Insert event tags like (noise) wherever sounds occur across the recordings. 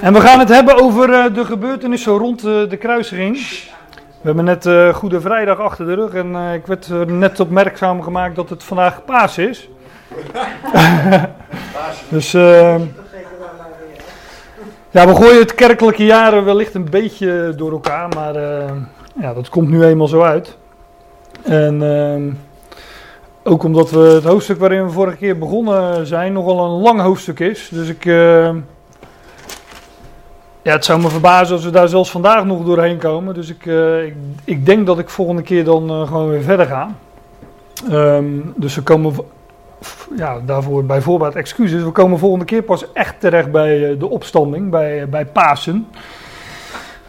En we gaan het hebben over uh, de gebeurtenissen rond uh, de kruisiging. We hebben net uh, Goede Vrijdag achter de rug en ik werd net opmerkzaam gemaakt dat het vandaag paas is. (laughs) dus ja, we gooien het kerkelijke jaren wellicht een beetje door elkaar, maar ja, dat komt nu eenmaal zo uit. En ehm, ook omdat we het hoofdstuk waarin we vorige keer begonnen zijn nogal een lang hoofdstuk is. Dus ik ja, het zou me verbazen als we daar zelfs vandaag nog doorheen komen. Dus ik, uh, ik, ik, denk dat ik volgende keer dan uh, gewoon weer verder ga. Um, dus we komen, ja, daarvoor bij voorbaat excuses. We komen volgende keer pas echt terecht bij uh, de opstanding, bij, bij Pasen.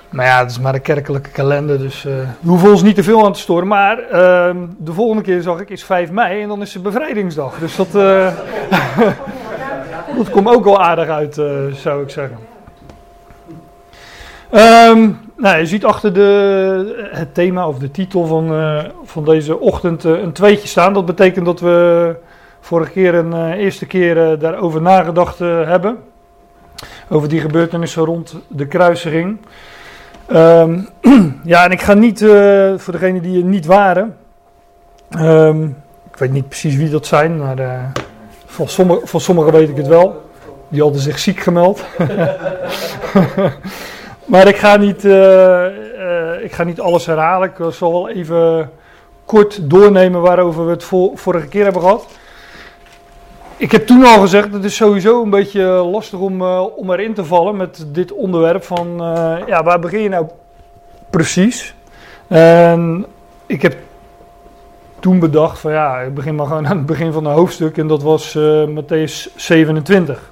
Maar ja, het is maar een kerkelijke kalender, dus we hoeven ons niet te veel aan te storen. Maar ehm, de volgende keer zag ik is 5 mei en dan is het bevrijdingsdag. Dus dat, (laughs) dat komt ook wel aardig uit, zou ik zeggen. Um, nou, je ziet achter de, het thema of de titel van, uh, van deze ochtend uh, een tweetje staan. Dat betekent dat we vorige keer een uh, eerste keer daarover nagedacht hebben. Over die gebeurtenissen rond de kruisiging. Um, (clears throat) ja, en ik ga niet, voor degenen die er niet waren. Um, ik weet niet precies wie dat zijn, maar van, sommige, sommigen weet ik het wel. Die hadden zich ziek gemeld. (laughs) Maar ik ga niet, uh, uh, ik ga niet alles herhalen. Ik zal wel even kort doornemen waarover we het vorige keer hebben gehad. Ik heb toen al gezegd, het is sowieso een beetje lastig om, uh, om erin te vallen met dit onderwerp van, ja, waar begin je nou precies? En ik heb toen bedacht van, ja, ik begin maar gewoon aan het begin van een hoofdstuk en dat was Matthäus 27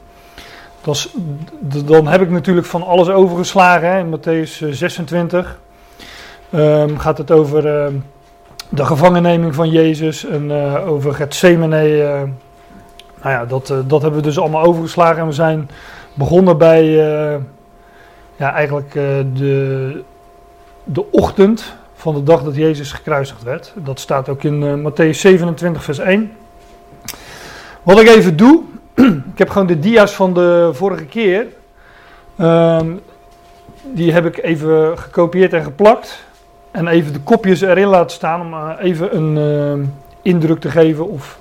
dan heb ik natuurlijk van alles overgeslagen. Hè. In Matthäus 26 um, eh, ehm, gaat het over uh, de gevangenneming van Jezus en uh, over Gethsemane. Uh, nou ja, dat, dat hebben we dus allemaal overgeslagen. En we zijn begonnen bij ja, eigenlijk de, de ochtend van de dag dat Jezus gekruisigd werd. Dat staat ook in Matthäus 27 vers 1. Wat ik even doe, (clears throat) ik heb gewoon de dia's van de vorige keer. Um, die heb ik even gekopieerd en geplakt. En even de kopjes erin laten staan om uh, even een uh, indruk te geven of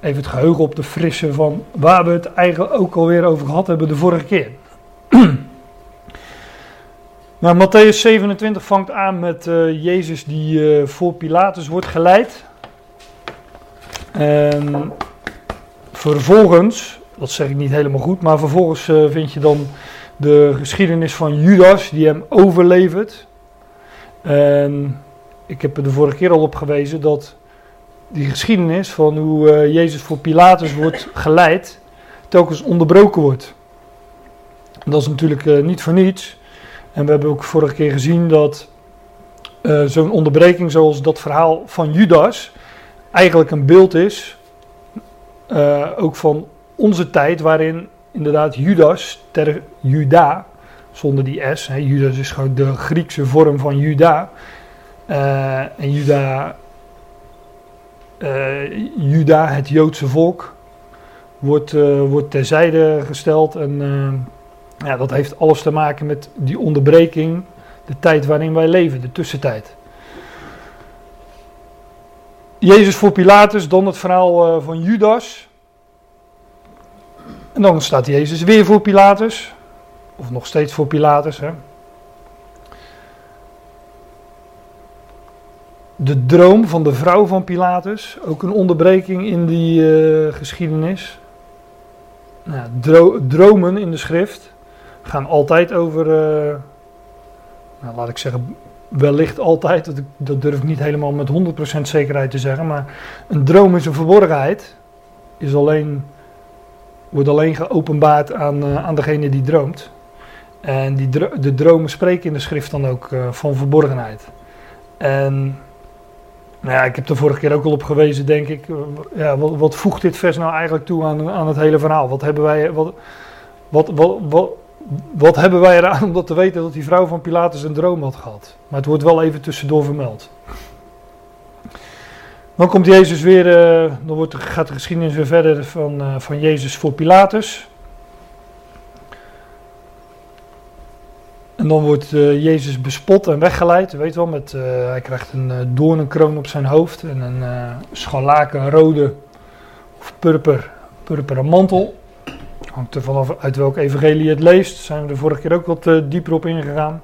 even het geheugen op te frissen van waar we het eigenlijk ook alweer over gehad hebben de vorige keer. (clears throat) nou, Matthäus 27 vangt aan met uh, Jezus die voor Pilatus wordt geleid. En Vervolgens, dat zeg ik niet helemaal goed, maar vervolgens uh, vind je dan de geschiedenis van Judas die hem overlevert. En ik heb er de vorige keer al op gewezen dat die geschiedenis van hoe uh, Jezus voor Pilatus wordt (coughs) geleid, telkens onderbroken wordt. En dat is natuurlijk uh, niet voor niets. En we hebben ook vorige keer gezien dat zo'n onderbreking zoals dat verhaal van Judas eigenlijk een beeld is uh, ook van onze tijd, waarin inderdaad Judas, ter Juda, zonder die S, hè, Judas is gewoon de Griekse vorm van Juda. Uh, en Juda, uh, Juda, het Joodse volk, wordt, wordt terzijde gesteld. En ja, dat heeft alles te maken met die onderbreking, de tijd waarin wij leven, de tussentijd. Jezus voor Pilatus, dan het verhaal uh, van Judas. En dan staat Jezus weer voor Pilatus. Of nog steeds voor Pilatus. Hè. De droom van de vrouw van Pilatus. Ook een onderbreking in die uh, geschiedenis. Nou, dro dromen in de schrift gaan altijd over. Uh, nou, laat ik zeggen, wellicht altijd, dat, durf ik niet helemaal met 100% zekerheid te zeggen, maar een droom is een verborgenheid, is alleen, wordt alleen geopenbaard aan, uh, aan degene die droomt. En die de dromen spreken in de schrift dan ook uh, van verborgenheid. En nou ja, ik heb er vorige keer ook al op gewezen, denk ik. Uh, ja, wat, voegt dit vers nou eigenlijk toe aan, aan het hele verhaal? Wat hebben wij. Wat, wat, wat, wat hebben wij eraan om dat te weten dat die vrouw van Pilatus een droom had gehad? Maar het wordt wel even tussendoor vermeld. Dan komt Jezus weer, uh, dan wordt, gaat de geschiedenis weer verder van, uh, van Jezus voor Pilatus. En dan wordt uh, Jezus bespot en weggeleid, weet wel, met, hij krijgt een doornenkroon op zijn hoofd en een scharlaken rode of purper, purperen mantel. Hangt er vanaf uit welk evangelie je het leest, zijn we de vorige keer ook wat dieper op ingegaan.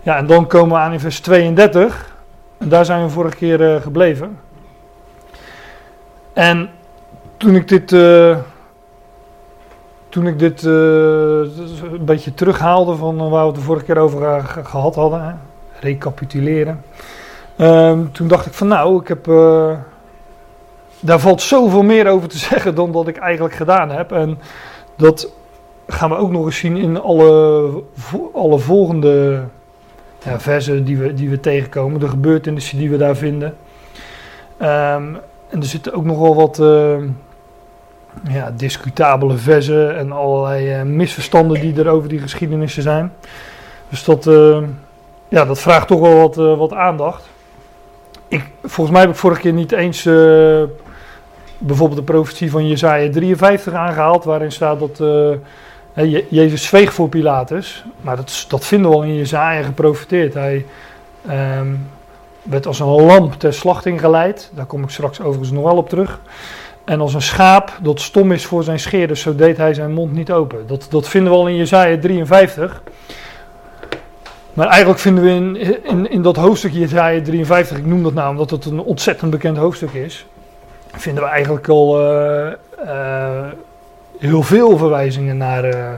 Ja, en dan komen we aan in vers 32, en daar zijn we vorige keer gebleven. En toen ik dit toen ik dit een beetje terughaalde van waar we het de vorige keer over gehad hadden, hè, recapituleren. Um, toen dacht ik van nou, ik heb, daar valt zoveel meer over te zeggen dan dat ik eigenlijk gedaan heb. En dat gaan we ook nog eens zien in alle, alle volgende versen die we, die we tegenkomen, de gebeurtenissen die we daar vinden. Um, en er zitten ook nogal wat... Uh, ja, discutabele versen en allerlei uh, misverstanden die er over die geschiedenissen zijn. Dus dat, uh, ja, dat vraagt toch wel wat, wat aandacht. Ik, volgens mij heb ik vorige keer niet eens bijvoorbeeld de profetie van Jezaja 53 aangehaald, waarin staat dat Je Jezus zweeg voor Pilatus. Maar dat, dat vinden we al in Jezaja geprofiteerd. Hij um, werd als een lamp ter slachting geleid. Daar kom ik straks overigens nog wel op terug. En als een schaap dat stom is voor zijn scheerders, zo deed hij zijn mond niet open. Dat, dat vinden we al in Jezaja 53. Maar eigenlijk vinden we in, in, in dat hoofdstuk Jezaja 53, ik noem dat nou omdat het een ontzettend bekend hoofdstuk is, vinden we eigenlijk al uh, uh, heel veel verwijzingen naar uh,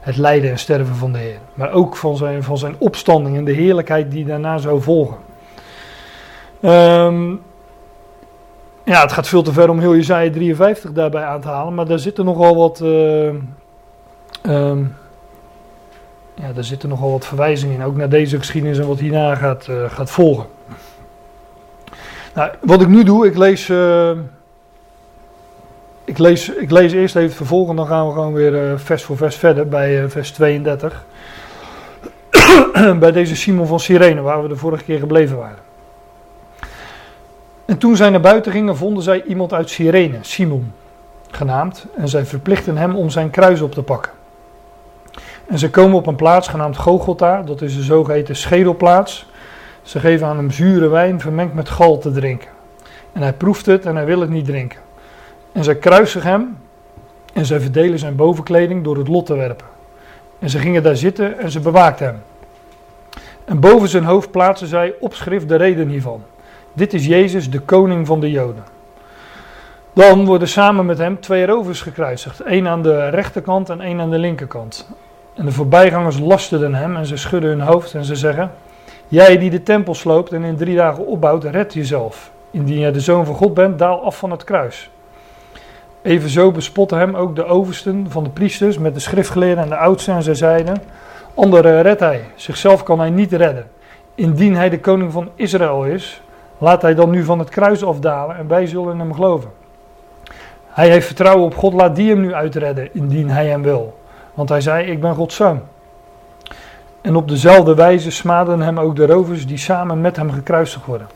het lijden en sterven van de Heer. Maar ook van zijn, van zijn opstanding en de heerlijkheid die daarna zou volgen. Um, ja, het gaat veel te ver om heel Jezaja 53 daarbij aan te halen, maar daar zitten nogal wat, um, ja, daar zitten nogal wat verwijzingen in, ook naar deze geschiedenis en wat hierna gaat, gaat volgen. Nou, wat ik nu doe, ik lees, uh, ik lees, ik lees eerst even het dan gaan we gewoon weer vers voor vers verder bij vers 32. (clears throat) bij deze Simon van Sirene, waar we de vorige keer gebleven waren. En toen zij naar buiten gingen, vonden zij iemand uit Cyrene, Simon genaamd, en zij verplichten hem om zijn kruis op te pakken. En ze komen op een plaats genaamd Gogolta, dat is de zogeheten schedelplaats. Ze geven aan hem zure wijn vermengd met gal te drinken. En hij proeft het en hij wil het niet drinken. En zij kruisigen hem en zij verdelen zijn bovenkleding door het lot te werpen. En ze gingen daar zitten en ze bewaakten hem. En boven zijn hoofd plaatsen zij opschrift de reden hiervan. Dit is Jezus, de koning van de Joden. Dan worden samen met hem twee rovers gekruisigd, één aan de rechterkant en één aan de linkerkant. En de voorbijgangers lasterden hem en ze schudden hun hoofd en ze zeggen: Jij die de tempel sloopt en in drie dagen opbouwt, red jezelf. Indien jij de zoon van God bent, daal af van het kruis. Evenzo bespotten hem ook de oversten van de priesters met de schriftgeleerden en de oudsten en zij zeiden: Anderen redt hij, zichzelf kan hij niet redden. Indien hij de koning van Israël is, Laat hij dan nu van het kruis afdalen en wij zullen hem geloven. Hij heeft vertrouwen op God, laat die hem nu uitredden, indien hij hem wil. Want hij zei, ik ben Gods zoon. En op dezelfde wijze smaden hem ook de rovers die samen met hem gekruisigd worden.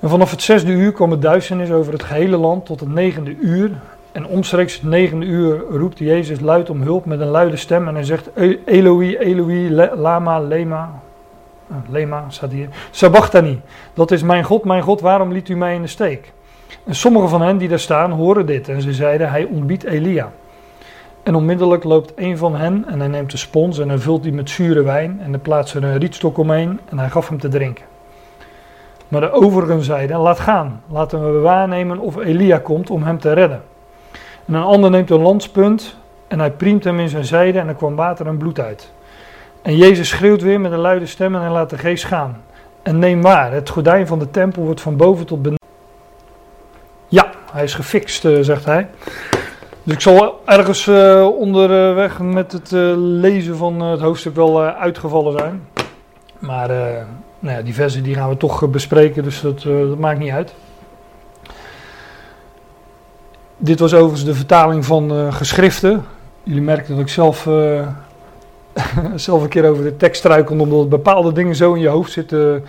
En vanaf het zesde uur kwam het duisternis over het gehele land tot het negende uur. En omstreeks het negende uur roept Jezus luid om hulp met een luide stem. En hij zegt, Eloi, Eloi, lama, lema, Ah, Lema staat hier. Sabachthani. Dat is mijn God, mijn God, waarom liet u mij in de steek? En sommige van hen die daar staan horen dit en ze zeiden: Hij ontbiedt Elia. En onmiddellijk loopt een van hen en hij neemt de spons en hij vult die met zure wijn en hij plaatst er een rietstok omheen en hij gaf hem te drinken. Maar de overigen zeiden: Laat gaan, laten we waarnemen of Elia komt om hem te redden. En een ander neemt een landspunt en hij priemt hem in zijn zijde en er kwam water en bloed uit. En Jezus schreeuwt weer met een luide stem en hij laat de geest gaan. En neem waar, het gordijn van de tempel wordt van boven tot beneden. Ja, hij is gefixt, uh, zegt hij. Dus ik zal ergens uh, onderweg met het uh, lezen van het hoofdstuk wel uitgevallen zijn. Maar nou ja, die versen die gaan we toch bespreken, dus dat, dat maakt niet uit. Dit was overigens de vertaling van geschriften. Jullie merken dat ik zelf (laughs) zelf een keer over de tekst struikelde, omdat bepaalde dingen zo in je hoofd zitten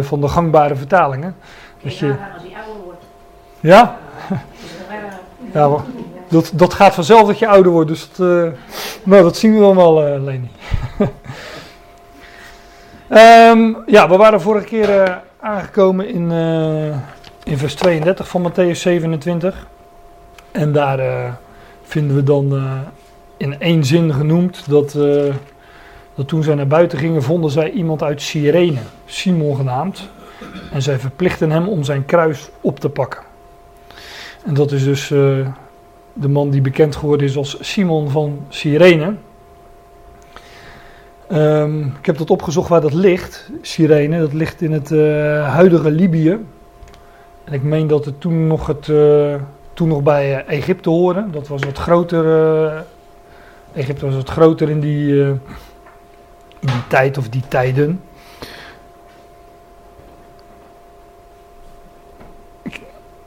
van de gangbare vertalingen. Dat je... als hij ouder wordt. Ja? Ja, dat, dat gaat vanzelf dat je ouder wordt, dus dat, uh, nou, dat zien we dan wel, uh, Leni. um, (laughs) ja, we waren vorige keer uh, aangekomen in, in vers 32 van Matthäus 27. En daar vinden we dan in één zin genoemd dat, dat toen zij naar buiten gingen, vonden zij iemand uit Cyrene, Simon genaamd. En zij verplichten hem om zijn kruis op te pakken. En dat is dus de man die bekend geworden is als Simon van Cyrene. Um, ik heb dat opgezocht waar dat ligt, Cyrene. Dat ligt in het uh, huidige Libië. En ik meen dat het toen nog, het, uh, toen nog bij uh, Egypte hoorde. Dat was wat groter. Egypte was wat groter in die, die tijd of die tijden.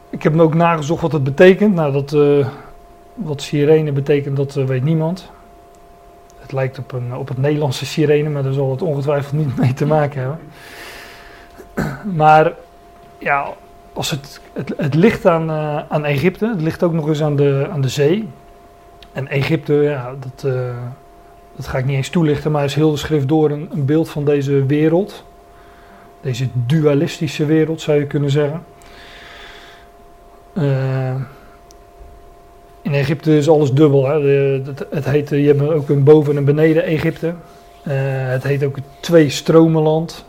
Ik, heb me ook nagezocht wat het betekent. Nou, dat wat sirene betekent, dat weet niemand. Het lijkt op, een, op het Nederlandse sirene, maar daar zal het ongetwijfeld niet mee te maken hebben. Maar ja, als het, het, het ligt aan, uh, aan Egypte, het ligt ook nog eens aan de, aan de zee. En Egypte, ja, dat, uh, dat ga ik niet eens toelichten, maar is heel de schrift door een, een beeld van deze wereld. Deze dualistische wereld zou je kunnen zeggen. Uh, in Egypte is alles dubbel. Hè. het, het, heet, je hebt ook een boven- en beneden Egypte. Uh, het heet ook het twee stromenland.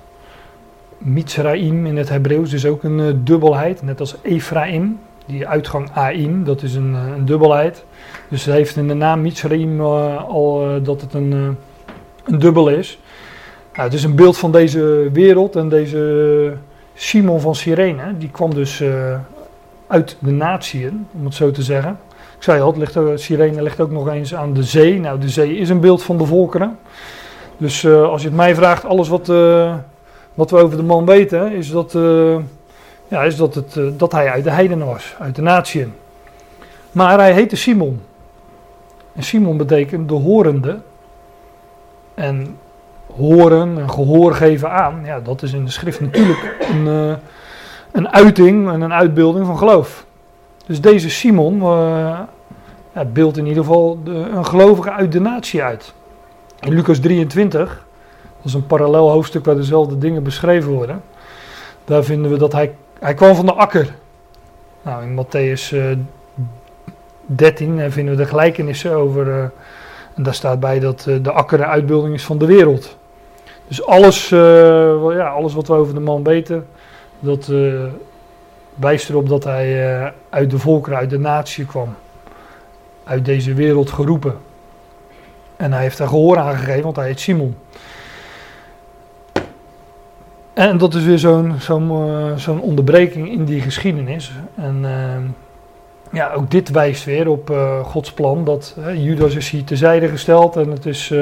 Mitzraim in het Hebreeuws is ook een uh, dubbelheid. Net als Ephraim, die uitgang Aim, dat is een, een dubbelheid. Dus het heeft in de naam Mitzraim al dat het een, een dubbel is. Nou, het is een beeld van deze wereld en deze Simon van Cyrene, die kwam dus uit de natieën, om het zo te zeggen. Ik zei al, ligt, Sirene ligt ook nog eens aan de zee. Nou, de zee is een beeld van de volkeren. Dus uh, als je het mij vraagt, alles wat, uh, wat we over de man weten, is dat, uh, ja, is dat, het, dat hij uit de heidenen was, uit de natieën. Maar hij heette Simon. En Simon betekent de horende. En horen en gehoor geven aan, ja, dat is in de schrift natuurlijk een, een uiting en een uitbeelding van geloof. Dus deze Simon uh, beeldt in ieder geval de, een gelovige uit de natie uit. In Lucas 23, dat is een parallel hoofdstuk waar dezelfde dingen beschreven worden. Daar vinden we dat hij, hij kwam van de akker. Nou, in Matthäus uh, 13 vinden we de gelijkenissen over. En daar staat bij dat de akker de uitbeelding is van de wereld. Dus alles, ja, alles wat we over de man weten, dat wijst erop dat hij uh, uit de volkeren, uit de natie kwam. Uit deze wereld geroepen. En hij heeft daar gehoor aan gegeven, want hij heet Simon. En dat is weer zo'n zo'n uh, zo'n onderbreking in die geschiedenis. En uh, ja, ook dit wijst weer op Gods plan. Dat Judas is hier terzijde gesteld en het is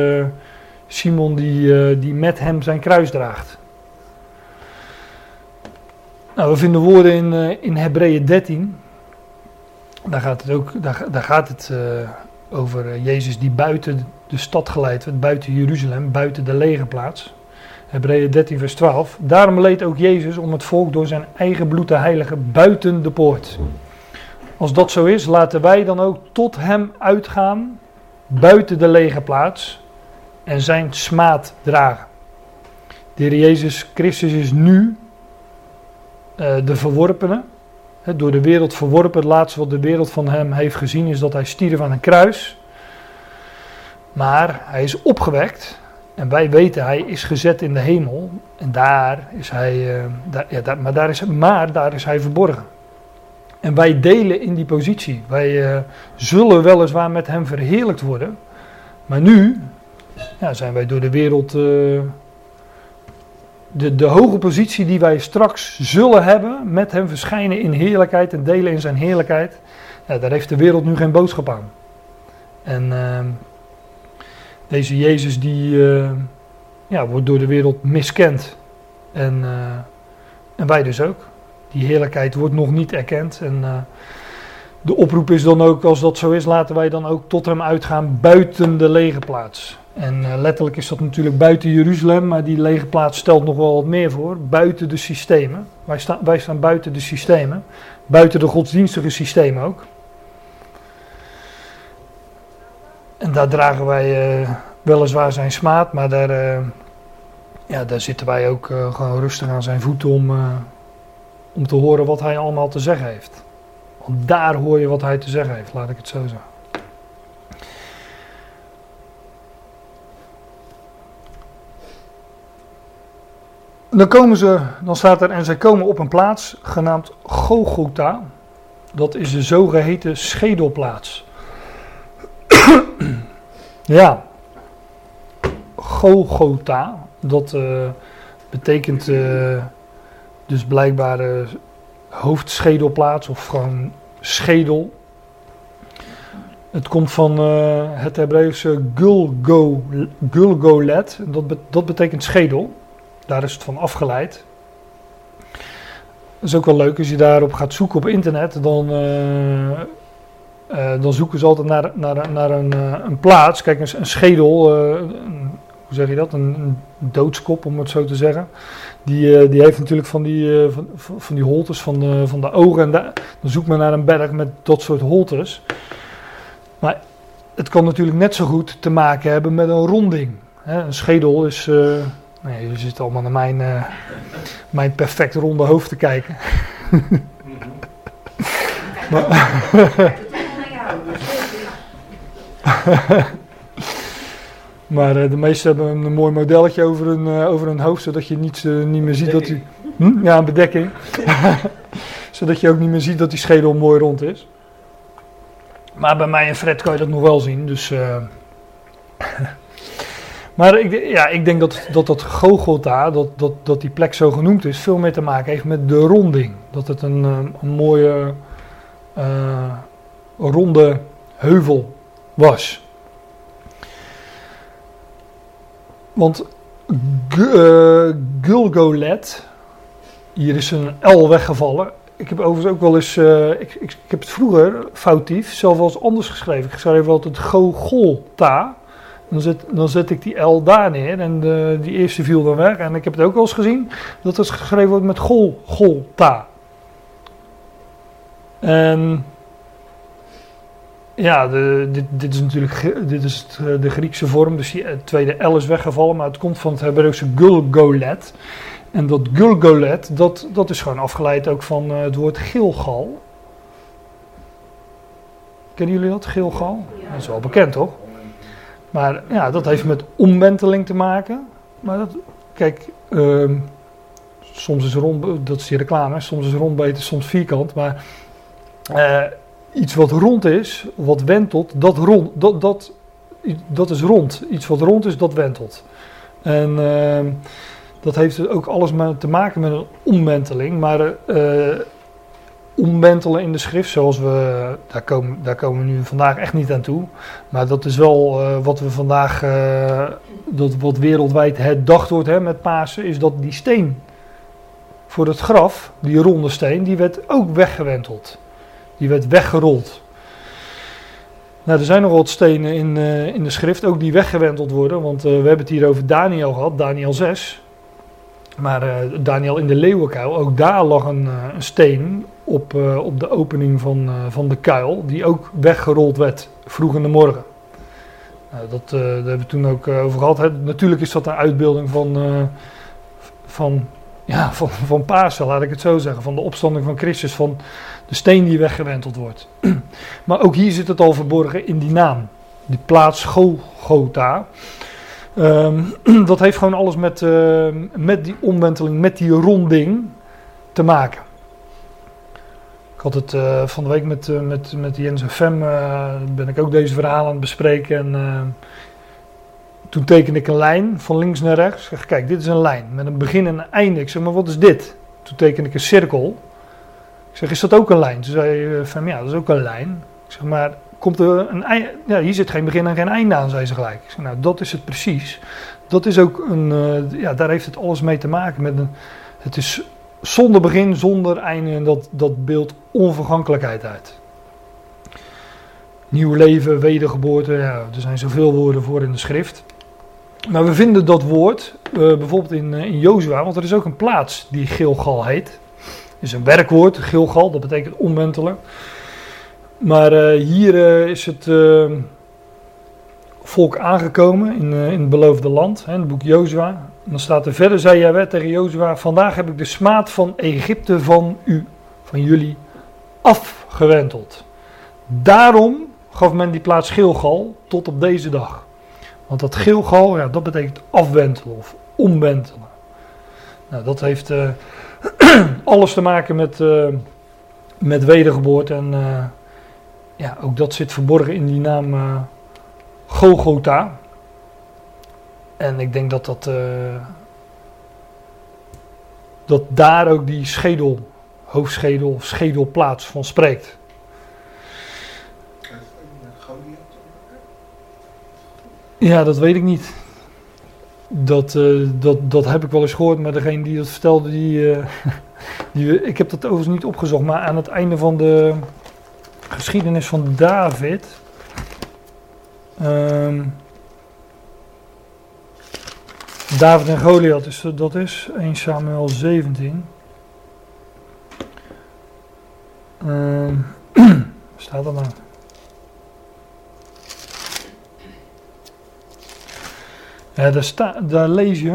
Simon die, die met hem zijn kruis draagt. Nou, we vinden woorden in, uh, in Hebreeën 13. Daar gaat het ook daar, daar gaat het, uh, over uh, Jezus die buiten de stad geleid werd, buiten Jeruzalem, buiten de legerplaats. Hebreeën 13, vers 12. Daarom leed ook Jezus om het volk door zijn eigen bloed te heiligen buiten de poort. Als dat zo is, laten wij dan ook tot hem uitgaan buiten de legerplaats en zijn smaad dragen. De Jezus Christus is nu de verworpene, door de wereld verworpen. Het laatste wat de wereld van hem heeft gezien is dat hij stierf aan een kruis. Maar hij is opgewekt en wij weten hij is gezet in de hemel. En daar is hij, daar, ja, maar, daar is, maar daar is hij verborgen. En wij delen in die positie. Wij uh, zullen weliswaar met hem verheerlijkt worden. Maar nu ja, zijn wij door de wereld de, de hoge positie die wij straks zullen hebben, met hem verschijnen in heerlijkheid en delen in zijn heerlijkheid, ja, daar heeft de wereld nu geen boodschap aan. En uh, deze Jezus die uh, ja, wordt door de wereld miskend. En, uh, en wij dus ook. Die heerlijkheid wordt nog niet erkend. En eh, de oproep is dan ook, als dat zo is, laten wij dan ook tot hem uitgaan buiten de lege plaats. En uh, letterlijk is dat natuurlijk buiten Jeruzalem, maar die lege plaats stelt nog wel wat meer voor. Buiten de systemen. Wij, sta, wij staan buiten de systemen. Buiten de godsdienstige systemen ook. en daar dragen wij uh, weliswaar zijn smaad, maar daar, uh, ja, daar zitten wij ook gewoon rustig aan zijn voeten om, om te horen wat hij allemaal te zeggen heeft. Want daar hoor je wat hij te zeggen heeft, laat ik het zo zeggen. Dan komen ze, dan staat er, en zij komen op een plaats genaamd Gogota. Dat is de zogeheten schedelplaats. (clears throat) ja, Gogota, dat uh, betekent uh, dus blijkbaar uh, hoofdschedelplaats of gewoon schedel. Het komt van het Hebreeuwse gulgo, gulgolet, dat, dat betekent schedel. Daar is het van afgeleid. Dat is ook wel leuk als je daarop gaat zoeken op internet. Dan, uh, uh, dan zoeken ze altijd naar, naar, naar een, uh, een plaats. Kijk, een, een schedel, hoe zeg je dat? Een, een, doodskop om het zo te zeggen. Die, die heeft natuurlijk van die, van, van die holtes van de, van de ogen. En da, dan zoekt men naar een berg met dat soort holtes. Maar het kan natuurlijk net zo goed te maken hebben met een ronding. Een schedel is Nee, jullie zitten allemaal naar mijn, uh, mijn perfect ronde hoofd te kijken. (laughs) maar, (laughs) maar uh, de meesten hebben een mooi modelletje over hun, uh, over hun hoofd, zodat je niet, niet meer ziet dat hij. Hm? Ja, een bedekking. (laughs) zodat je ook niet meer ziet dat die schedel mooi rond is. Maar bij mij en Fred kan je dat nog wel zien, dus. Maar ik, ja, ik denk dat dat, dat Gogolta, dat, dat, dat die plek zo genoemd is, veel meer te maken heeft met de ronding. Dat het een, eh, een mooie uh, ronde heuvel was. Want uh, Gulgolet, hier is een L weggevallen. Ik heb overigens ook wel eens, ik, ik, heb het vroeger foutief zelf wel anders geschreven. Ik schreef altijd Gogolta. Dan zet, dan zet ik die L daar neer en de, die eerste viel dan weg. En ik heb het ook wel eens gezien dat het geschreven wordt met gol, gol, ta. En ja, de, dit, dit, is natuurlijk dit is het, de Griekse vorm, dus die tweede L is weggevallen, maar het komt van het Hebreeuwse gulgolet. En dat gulgolet, dat, dat is gewoon afgeleid ook van het woord Gilgal. Kennen jullie dat, Gilgal? Dat is wel bekend, toch? Maar ja, dat heeft met omwenteling te maken. Maar dat, kijk, uh, soms is rond, dat is die reclame, soms is rond beter, soms vierkant. Maar uh, iets wat rond is, wat wentelt, dat, rond, dat, dat, dat is rond. Iets wat rond is, dat wentelt. En uh, dat heeft ook alles te maken met een omwenteling. Maar uh, omwentelen in de schrift, zoals we, daar komen, daar komen we nu vandaag echt niet aan toe. Maar dat is wel uh, wat we vandaag, uh, dat wat wereldwijd het dacht wordt hè, met Pasen, is dat die steen voor het graf, die ronde steen, die werd ook weggewenteld. Die werd weggerold. Nou, er zijn nog wat stenen in, uh, in de schrift, ook die weggewenteld worden, want we hebben het hier over Daniel gehad, Daniel 6. Maar Daniel in de leeuwenkuil, ook daar lag een, een steen op, uh, op de opening van, uh, van de kuil, die ook weggerold werd vroeg in de morgen. Uh, dat, daar hebben we toen ook over gehad. Natuurlijk is dat een uitbeelding van, van, ja, van, van Pasen, laat ik het zo zeggen. Van de opstanding van Christus, van de steen die weggewenteld wordt. (clears throat) maar ook hier zit het al verborgen in die naam. Die plaats Golgotha. Um, (clears throat) dat heeft gewoon alles met, met die omwenteling, met die ronding te maken. Had het uh, van de week met, uh, met, met Jens en Fem, uh, ben ik ook deze verhalen aan het bespreken. En toen tekende ik een lijn van links naar rechts. Ik zeg, kijk, dit is een lijn met een begin en een einde. Ik zeg, maar wat is dit? Toen tekende ik een cirkel. Ik zeg, is dat ook een lijn? Toen zei Fem, ja, dat is ook een lijn. Ik zeg, maar komt er een einde? Ja, hier zit geen begin en geen einde aan, zei ze gelijk. Ik zeg, nou, dat is het precies. Dat is ook een, ja, daar heeft het alles mee te maken. Met een, het is zonder begin, zonder einde en dat, dat beeldt onvergankelijkheid uit. Nieuw leven, wedergeboorte, ja, er zijn zoveel woorden voor in de schrift. Maar we vinden dat woord uh, bijvoorbeeld in, uh, in Jozua, want er is ook een plaats die Gilgal heet. Is een werkwoord, Gilgal, dat betekent omwentelen. Maar uh, hier is het volk aangekomen in, in het beloofde land, hè, het boek Jozua. En dan staat er verder, zei Jaweh tegen Jozua, vandaag heb ik de smaad van Egypte van u, van jullie, afgewenteld. Daarom gaf men die plaats Gilgal tot op deze dag. Want dat Gilgal, ja, dat betekent afwentelen of omwentelen. Nou, dat heeft uh, (clears throat) alles te maken met, uh, met wedergeboorte. En uh, ja, ook dat zit verborgen in die naam Golgotha. En ik denk dat dat, dat daar ook die schedel, hoofdschedel of schedelplaats van spreekt. Ja, dat weet ik niet. Dat, uh, dat, dat heb ik wel eens gehoord, maar degene die dat vertelde, die, uh, (laughs) die, ik heb dat overigens niet opgezocht, maar aan het einde van de geschiedenis van David. Um, David en Goliath, dus dat is 1 Samuel 17. Um, (clears throat) staat er nou? Ja, daar, daar lees je,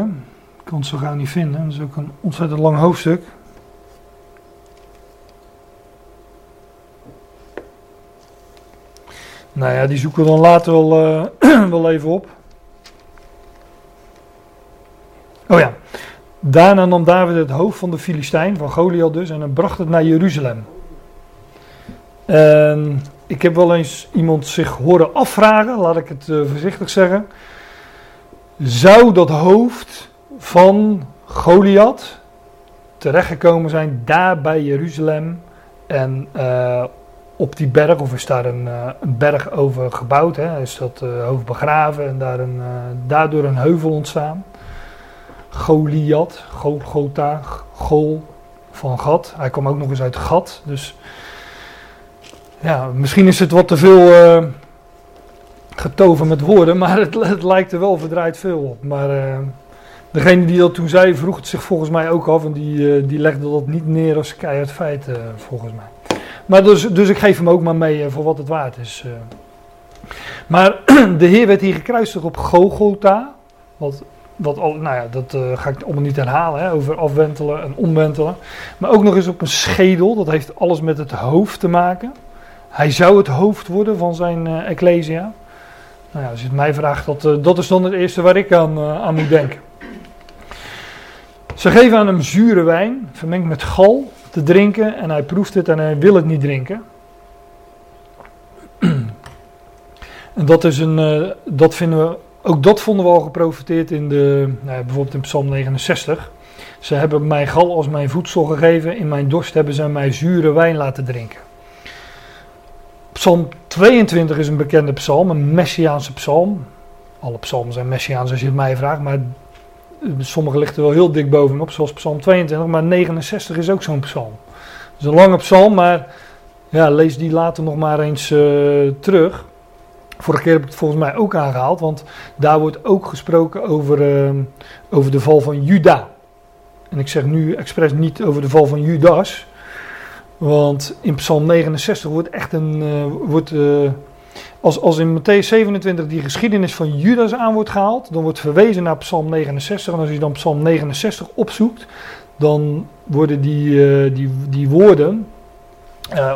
ik kan het zo gauw niet vinden, dat is ook een ontzettend lang hoofdstuk. Nou ja, die zoeken we dan later wel, uh, (clears throat) wel even op. Oh ja, daarna nam David het hoofd van de Filistijn, van Goliath dus, en bracht het naar Jeruzalem. Ik heb wel eens iemand zich horen afvragen, laat ik het uh, voorzichtig zeggen zou dat hoofd van Goliath terechtgekomen zijn daar bij Jeruzalem en uh, op die berg, of is daar een, uh, een berg over gebouwd, hè? is dat hoofd begraven en daar een, daardoor een heuvel ontstaan. Goliath, Golgotha, Gol van Gat. Hij kwam ook nog eens uit Gat, dus ja, misschien is het wat te veel getoven met woorden, maar het, het, lijkt er wel verdraaid veel op. Maar uh, degene die dat toen zei, vroeg het zich volgens mij ook af en die, uh, die legde dat niet neer als keihard feit, volgens mij. Maar dus, dus ik geef hem ook maar mee voor wat het waard is. Maar (clears throat) de Heer werd hier gekruisigd op Gogota. Wat, al, nou ja, dat ga ik allemaal niet herhalen, hè, over afwentelen en omwentelen. Maar ook nog eens op een schedel, dat heeft alles met het hoofd te maken. Hij zou het hoofd worden van zijn Ecclesia. Nou ja, als je het mij vraagt, dat, uh, dat is dan het eerste waar ik aan, aan moet denken. Ze geven aan hem zure wijn, vermengd met gal, te drinken en hij proeft het en hij wil het niet drinken. (clears throat) en dat is een, dat vinden we, ook dat vonden we al geprofiteerd in de, nou bijvoorbeeld in Psalm 69. Ze hebben mij gal als mijn voedsel gegeven, in mijn dorst hebben ze mij zure wijn laten drinken. Psalm 22 is een bekende psalm, een messiaanse psalm. Alle psalmen zijn messiaans als je het mij vraagt, maar sommige ligt er wel heel dik bovenop, zoals psalm 22. Maar 69 is ook zo'n psalm. Het is een lange psalm, maar ja, lees die later nog maar eens uh, terug. Vorige keer heb ik het volgens mij ook aangehaald, want daar wordt ook gesproken over, uh, over de val van Juda. En ik zeg nu expres niet over de val van Judas, want in Psalm 69 wordt echt een. Uh, wordt, uh, als, als in Matthäus 27 die geschiedenis van Judas aan wordt gehaald, dan wordt verwezen naar Psalm 69. En als je dan Psalm 69 opzoekt, dan worden die, uh, die, die woorden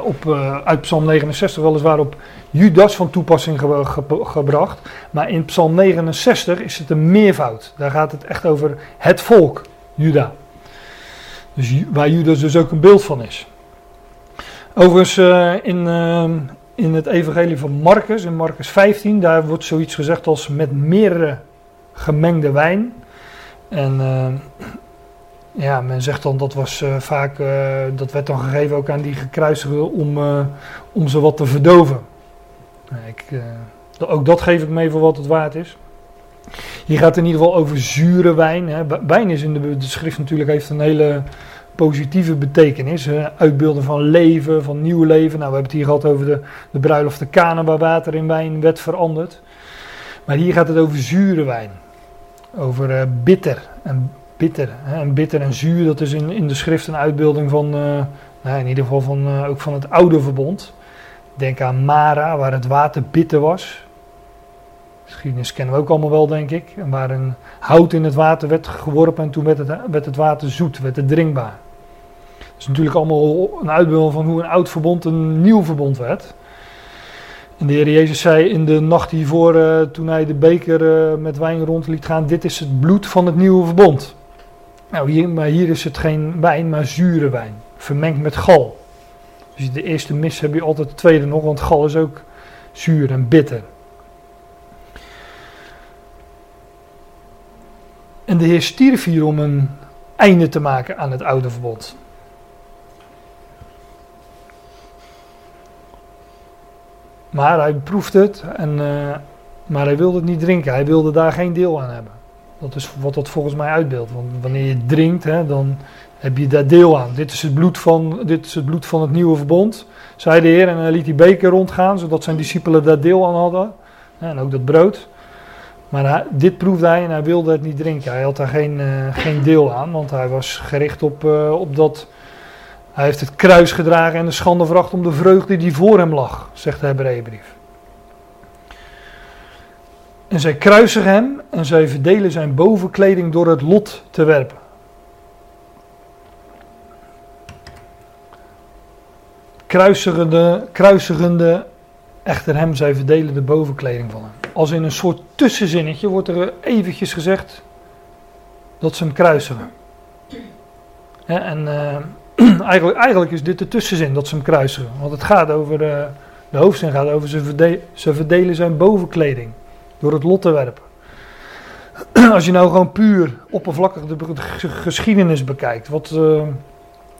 op, uit Psalm 69 weliswaar op Judas van toepassing ge ge gebracht. Maar in Psalm 69 is het een meervoud. Daar gaat het echt over het volk, Juda. Dus waar Judas dus ook een beeld van is. Overigens, uh, in, in het evangelie van Marcus, in Marcus 15, daar wordt zoiets gezegd als met meerdere gemengde wijn. En ja, men zegt dan dat was vaak, dat werd dan gegeven ook aan die gekruisigden om, om ze wat te verdoven. Ik, ook dat geef ik mee voor wat het waard is. Hier gaat het in ieder geval over zure wijn. Hè. Wijn is in de, de schrift natuurlijk heeft een hele positieve betekenis. uitbeelden van leven, van nieuw leven. Nou, we hebben het hier gehad over de, de bruiloft de Kana waar water in wijn werd veranderd. Maar hier gaat het over zure wijn. Over bitter en bitter. En bitter en zuur, dat is in, in de schrift een uitbeelding van, uh, nou, in ieder geval van, uh, ook van het oude verbond. Denk aan Mara, waar het water bitter was. Geschiedenis kennen we ook allemaal wel, denk ik. En waar een hout in het water werd geworpen en toen werd het, het water zoet, werd het drinkbaar. Dat is natuurlijk allemaal een uitbeelding van hoe een oud verbond een nieuw verbond werd. En de Heer Jezus zei in de nacht hiervoor, uh, toen hij de beker met wijn rond liet gaan, dit is het bloed van het nieuwe verbond. Nou, hier, maar hier is het geen wijn, maar zure wijn, vermengd met gal. Dus de eerste mis heb je altijd de tweede nog, want gal is ook zuur en bitter. En de Heer stierf hier om een einde te maken aan het oude verbond. Maar hij proeft het, en, uh, maar hij wilde het niet drinken. Hij wilde daar geen deel aan hebben. Dat is wat dat volgens mij uitbeeldt. Want wanneer je drinkt, hè, dan heb je daar deel aan. Dit is, het bloed van, dit is het bloed van het nieuwe verbond, zei de Heer. En hij liet die beker rondgaan, zodat zijn discipelen daar deel aan hadden. En ook dat brood. Maar dit proefde hij en hij wilde het niet drinken. Hij had daar geen, uh, geen deel aan, want hij was gericht op, uh, op dat. Hij heeft het kruis gedragen en de schande veracht om de vreugde die voor hem lag, zegt de Hebreeënbrief. En zij kruisigen hem en zij verdelen zijn bovenkleding door het lot te werpen. Kruisigende, kruisigende echter hem, zij verdelen de bovenkleding van hem. Als in een soort tussenzinnetje wordt er eventjes gezegd dat ze hem kruisigen. En uh, (clears throat) eigenlijk, eigenlijk is dit de tussenzin dat ze hem kruisigen. Want het gaat over, uh, de hoofdzin gaat over ze verdelen zijn bovenkleding door het lot te werpen. (clears throat) Als je nou gewoon puur oppervlakkig de geschiedenis bekijkt, wat, uh,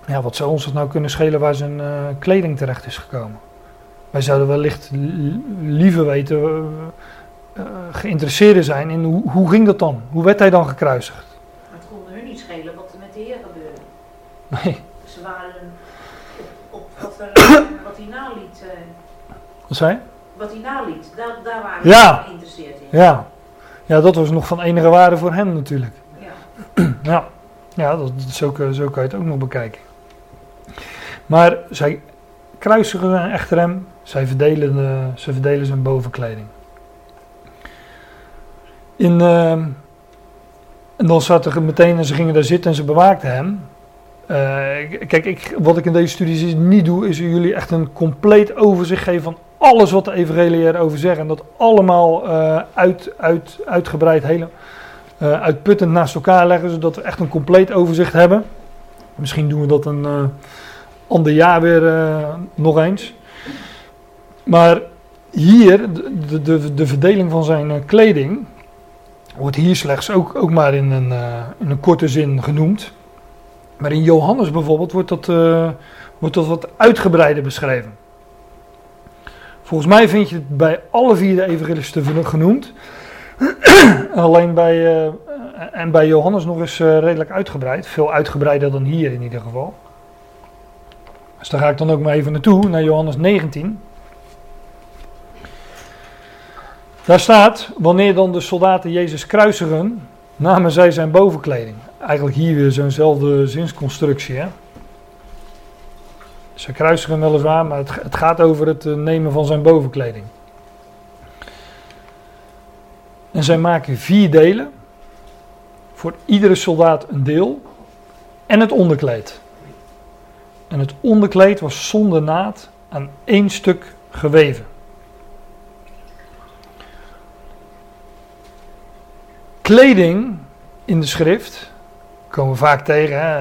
ja, wat zou ons het nou kunnen schelen waar zijn uh, kleding terecht is gekomen? Wij zouden wellicht liever weten, uh, geïnteresseerd zijn in hoe, hoe ging dat dan? Hoe werd hij dan gekruisigd? Maar het kon hun niet schelen wat er met de Heer gebeurde. Nee. Ze waren op, op wat, er, wat hij naliet. Wat zei je? Wat hij naliet. Daar, daar waren Ja. we geïnteresseerd in. Ja. ja, dat was nog van enige waarde voor hem natuurlijk. Ja. (clears throat) Ja, ja dat, zo, zo kan je het ook nog bekijken. Maar zij kruisigen echter hem, zij verdelen, de, ze verdelen zijn bovenkleding. In, ehm, en dan zat er meteen en ze gingen daar zitten en ze bewaakten hem. Eh, kijk, ik, wat ik in deze studie niet doe, is jullie echt een compleet overzicht geven van alles wat de evangelie erover zeggen. En dat allemaal eh, uit, uit, uitgebreid, hele, eh, uitputtend naast elkaar leggen, zodat we echt een compleet overzicht hebben. Misschien doen we dat een eh, ander jaar weer nog eens. Maar hier, de, de, de verdeling van zijn kleding, wordt hier slechts ook, ook maar in een, in een korte zin genoemd. Maar in Johannes bijvoorbeeld wordt dat, wordt dat wat uitgebreider beschreven. Volgens mij vind je het bij alle vier de evangelisten genoemd. (clears throat) Alleen bij, eh, en bij Johannes nog eens eh, redelijk uitgebreid. Veel uitgebreider dan hier in ieder geval. Dus daar ga ik dan ook maar even naartoe, naar Johannes 19. Daar staat, wanneer dan de soldaten Jezus kruisigen, namen zij zijn bovenkleding. Eigenlijk hier weer zo'nzelfde zinsconstructie. Hè? Ze kruisigen weliswaar, maar het, het gaat over het eh, nemen van zijn bovenkleding. En zij maken vier delen. Voor iedere soldaat een deel. En het onderkleed. En het onderkleed was zonder naad aan één stuk geweven. Kleding in de schrift komen we vaak tegen. Hè?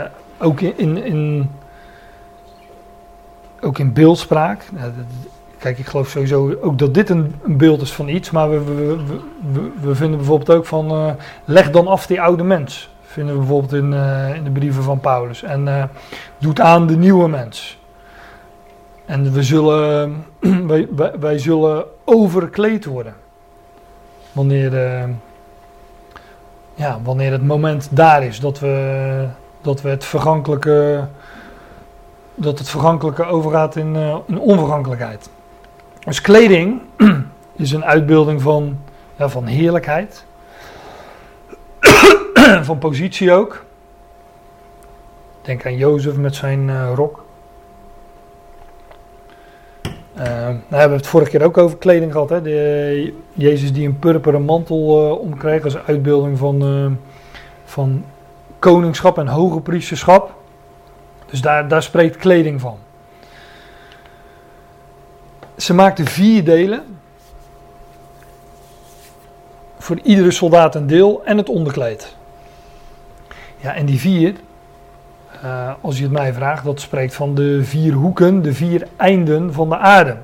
eh, ook in, in, in, ook in beeldspraak. Kijk, ik geloof sowieso ook dat dit een, een beeld is van iets. Maar we, we, we, vinden bijvoorbeeld ook van. eh, leg dan af die oude mens. Vinden we bijvoorbeeld in, eh, in de brieven van Paulus. En eh, doet aan de nieuwe mens. En we zullen, (clears throat) wij, wij, wij zullen overkleed worden. Wanneer, ja, wanneer het moment daar is dat we, dat we het vergankelijke. Dat het vergankelijke overgaat in, eh, in onvergankelijkheid. Dus kleding (clears throat) is een uitbeelding van, van heerlijkheid. (clears throat) van positie ook. Denk aan Jozef met zijn eh, rok. daar hebben we het vorige keer ook over kleding gehad. Hè? De, Jezus die een purperen mantel uh, omkreeg als uitbeelding van, uh, van koningschap en hoge priesterschap. Dus daar, daar spreekt kleding van. Ze maakte vier delen. Voor iedere soldaat een deel en het onderkleed. Ja, en die vier, uh, als je het mij vraagt, dat spreekt van de vier hoeken, de vier einden van de aarde.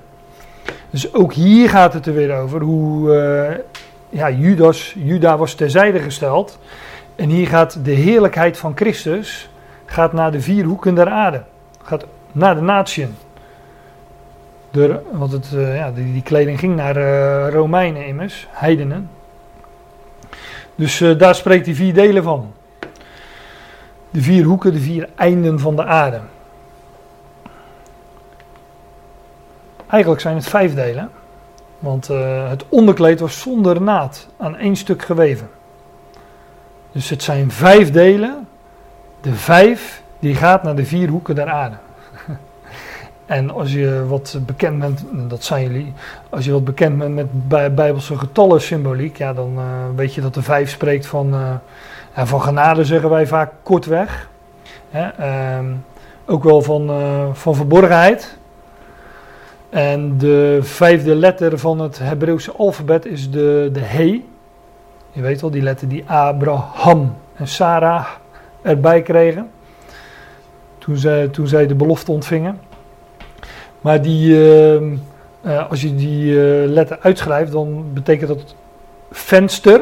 Dus ook hier gaat het er weer over hoe uh, ja, Judas, Juda was terzijde gesteld. En hier gaat de heerlijkheid van Christus gaat naar de vier hoeken der aarde. Gaat naar de natieën. Want het, uh, ja, die, die, kleding ging naar uh, Romeinen immers, heidenen. Dus uh, daar spreekt hij vier delen van. De vier hoeken, de vier einden van de aarde. Eigenlijk zijn het vijf delen. Want het onderkleed was zonder naad aan één stuk geweven. Dus het zijn vijf delen. De vijf die gaat naar de vier hoeken der aarde. (laughs) En als je wat bekend bent, dat zijn jullie, als je wat bekend bent met bijbelse getallen symboliek, ja, dan uh, weet je dat de vijf spreekt van, uh, van genade zeggen wij vaak kortweg. Hè, uh, ook wel van, uh, van verborgenheid. En de vijfde letter van het Hebreeuwse alfabet is de, de He. Je weet wel, die letter die Abraham en Sarah erbij kregen. Toen zij, toen zij de belofte ontvingen. Maar die, uh, uh, als je die uh, letter uitschrijft, dan betekent dat venster.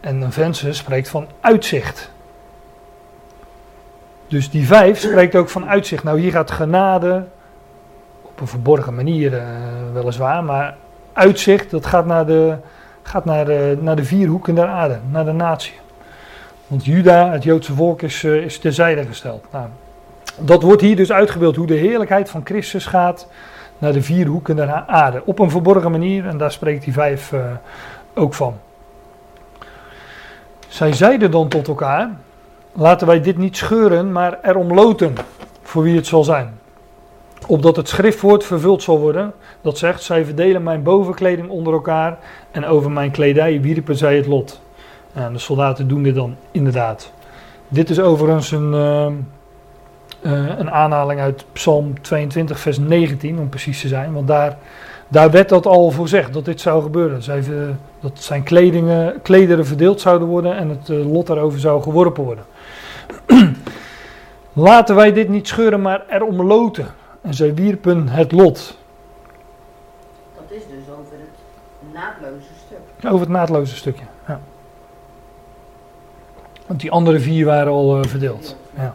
En een venster spreekt van uitzicht. Dus die vijf spreekt ook van uitzicht. Nou, hier gaat genade, op een verborgen manier uh, weliswaar, maar uitzicht, dat gaat naar de, gaat naar naar de vier hoeken der aarde, naar de natie. Want Juda, het Joodse volk, is, uh, is terzijde gesteld. Nou, dat wordt hier dus uitgebeeld hoe de heerlijkheid van Christus gaat naar de vier hoeken der aarde. Op een verborgen manier, en daar spreekt die vijf uh, ook van. Zij zeiden dan tot elkaar: Laten wij dit niet scheuren, maar erom loten voor wie het zal zijn. Opdat het schriftwoord vervuld zal worden, dat zegt: Zij verdelen mijn bovenkleding onder elkaar en over mijn kledij wierpen zij het lot. En de soldaten doen dit dan inderdaad. Dit is overigens een. Uh, uh, een aanhaling uit Psalm 22, vers 19, om precies te zijn. Want daar, daar werd dat al voorzegd, dat dit zou gebeuren. Zij, uh, dat zijn kledingen, klederen verdeeld zouden worden en het uh, lot daarover zou geworpen worden. (clears throat) Laten wij dit niet scheuren, maar erom loten. En zij wierpen het lot. Dat is dus over het naadloze stuk. Over het naadloze stukje. Want die andere vier waren al verdeeld. Ja.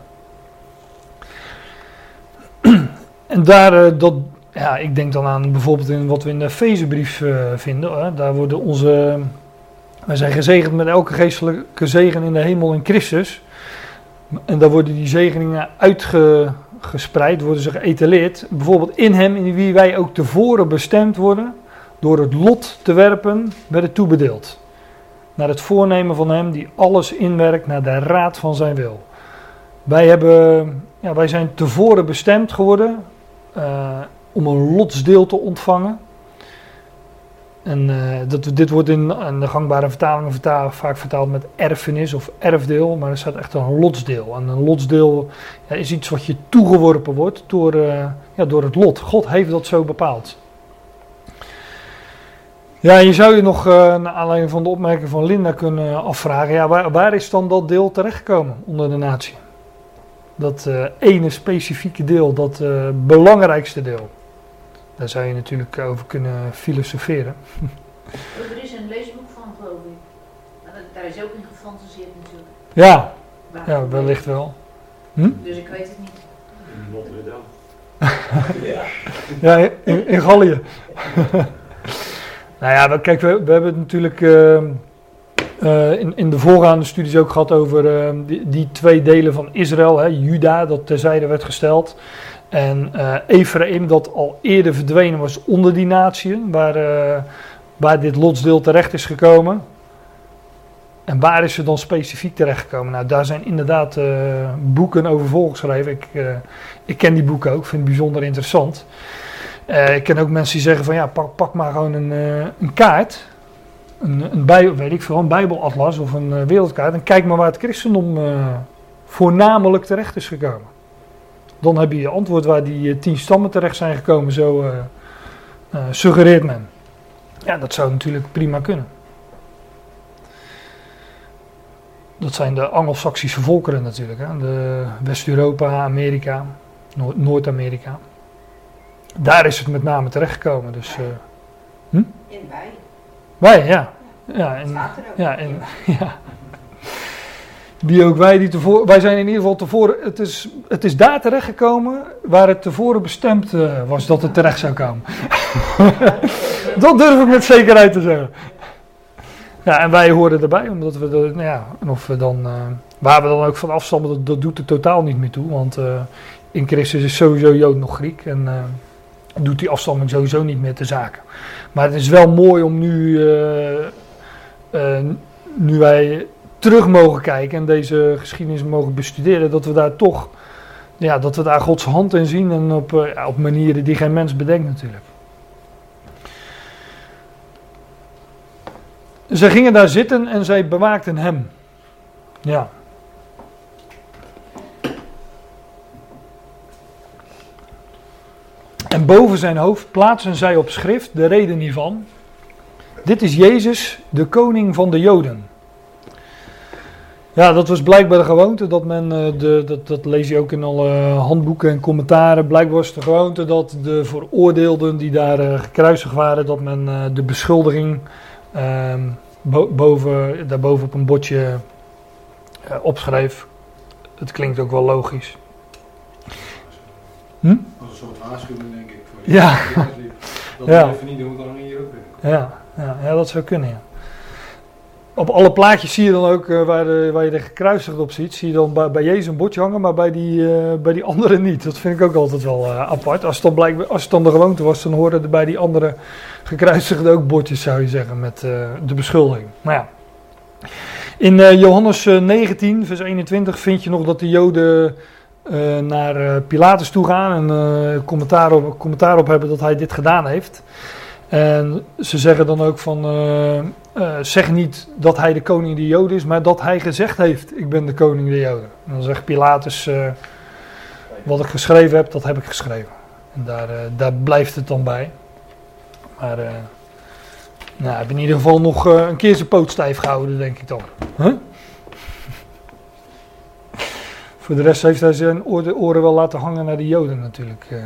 (clears throat) En daar, uh, dat, ja, ik denk dan aan bijvoorbeeld in wat we in de Fezebrief uh, vinden. Daar worden onze, wij zijn gezegend met elke geestelijke zegen in de hemel in Christus. En daar worden die zegeningen uitgespreid, worden ze geëtaleerd. Bijvoorbeeld in hem, in wie wij ook tevoren bestemd worden, door het lot te werpen, werden toebedeeld. Naar het voornemen van hem die alles inwerkt naar de raad van zijn wil. Wij, hebben, ja, wij zijn tevoren bestemd geworden uh, om een lotsdeel te ontvangen. En uh, dat, dit wordt in, de gangbare vertalingen vaak vertaald met erfenis of erfdeel, maar er staat echt een lotsdeel. En een lotsdeel is iets wat je toegeworpen wordt door, uh, ja, door het lot. God heeft dat zo bepaald. Ja, je zou je nog, uh, naar aanleiding van de opmerking van Linda kunnen afvragen, ja, waar, waar is dan dat deel terechtgekomen onder de natie? dat uh, ene specifieke deel, dat uh, belangrijkste deel. Daar zou je natuurlijk over kunnen filosoferen. (laughs) er is een leesboek van, geloof ik. Maar daar is ook in gefantaseerd natuurlijk. Ja, ja wellicht wel. Hm? Dus ik weet het niet. In Notre Dame. (laughs) ja. ja, in, in Gallië. (laughs) nou ja, kijk, we, we hebben het natuurlijk... Uh, uh, in, in de voorgaande studies ook gehad over uh, die, twee delen van Israël. Hè, Juda, dat terzijde werd gesteld. En uh, Ephraim, dat al eerder verdwenen was onder die natieën, waar, waar dit lotsdeel terecht is gekomen. En waar is ze dan specifiek terechtgekomen? Nou, daar zijn inderdaad boeken over volgeschreven. Ik, ik ken die boeken ook, vind het bijzonder interessant. Eh, ik ken ook mensen die zeggen van ja, pak, pak maar gewoon een, eh, een kaart. Een, een, bij, weet ik veel, bijbelatlas of een eh, wereldkaart. En kijk maar waar het christendom voornamelijk terecht is gekomen. Dan heb je je antwoord waar die tien stammen terecht zijn gekomen, zo suggereert men. Ja, dat zou natuurlijk prima kunnen. Dat zijn de Anglo-Saxische volkeren natuurlijk. Hè? De West-Europa, Amerika, Noord- Noord-Amerika. Daar is het met name terechtgekomen. Dus eh, In wij. wij, ja. Ja, en, ja, en, ja. (laughs) Die ook wij, die tevoren, wij zijn in ieder geval tevoren, het is, het is daar terechtgekomen waar het tevoren bestemd eh, was dat het terecht zou komen. (laughs) dat durf ik met zekerheid te zeggen. Ja, en wij horen erbij, omdat we, de, nou ja, of we dan, eh, waar we dan ook van afstammen, dat, dat doet er totaal niet meer toe. Want in Christus is sowieso Jood nog Griek en doet die afstamming sowieso niet meer te zaken. Maar het is wel mooi om nu, eh, eh, nu wij terug mogen kijken en deze geschiedenis mogen bestuderen, dat we daar toch, ja, dat we daar Gods hand in zien en op, eh, op manieren die geen mens bedenkt natuurlijk. Zij gingen daar zitten en zij bewaakten hem. Ja. En boven zijn hoofd plaatsen zij op schrift de reden hiervan. Dit is Jezus, de koning van de Joden. Ja, dat was blijkbaar de gewoonte dat men, eh, de, dat, dat lees je ook in alle handboeken en commentaren, blijkbaar was de gewoonte dat de veroordeelden die daar eh, gekruisigd waren, dat men eh, de beschuldiging ehm, bo- boven, daarboven op een bordje eh, opschreef. Het klinkt ook wel logisch. Hm? Als een soort waarschuwing, Ja. Dat Ja. even niet doen, dan hier ook weer. Ja, ja, ja, dat zou kunnen, ja. Op alle plaatjes zie je dan ook, eh, waar, de, waar je de gekruisigd op ziet, zie je dan bij, bij Jezus een bordje hangen, maar bij die, eh, bij die anderen niet. Dat vind ik ook altijd wel eh, apart. Als het, dan blijkbaar, als het dan de gewoonte was, dan hoorden er bij die andere gekruisigden ook bordjes, zou je zeggen, met de beschuldiging. Maar ja. In Johannes eh, 19, vers 21, vind je nog dat de Joden eh, naar eh, Pilatus toe gaan en eh, commentaar, op, commentaar op hebben dat hij dit gedaan heeft. En ze zeggen dan ook van, zeg niet dat hij de koning der Joden is, maar dat hij gezegd heeft, ik ben de koning der Joden. En dan zegt Pilatus, wat ik geschreven heb, dat heb ik geschreven. En daar, daar blijft het dan bij. Maar nou, hij heeft in ieder geval nog een keer zijn poot stijf gehouden, denk ik dan. Huh? Voor de rest heeft hij zijn oren wel laten hangen naar de Joden natuurlijk. eh.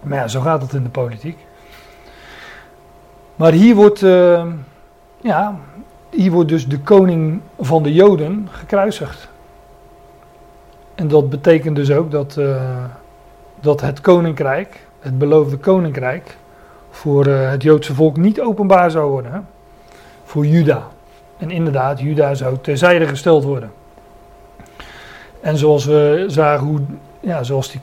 Maar ja, zo gaat het in de politiek. Maar hier wordt, eh, ja, hier wordt dus de koning van de Joden gekruisigd. En dat betekent dus ook dat, eh, dat het koninkrijk, het beloofde koninkrijk, voor het Joodse volk niet openbaar zou worden. Hè? Voor Juda. En inderdaad, Juda zou terzijde gesteld worden. En zoals we zagen hoe, ja, zoals die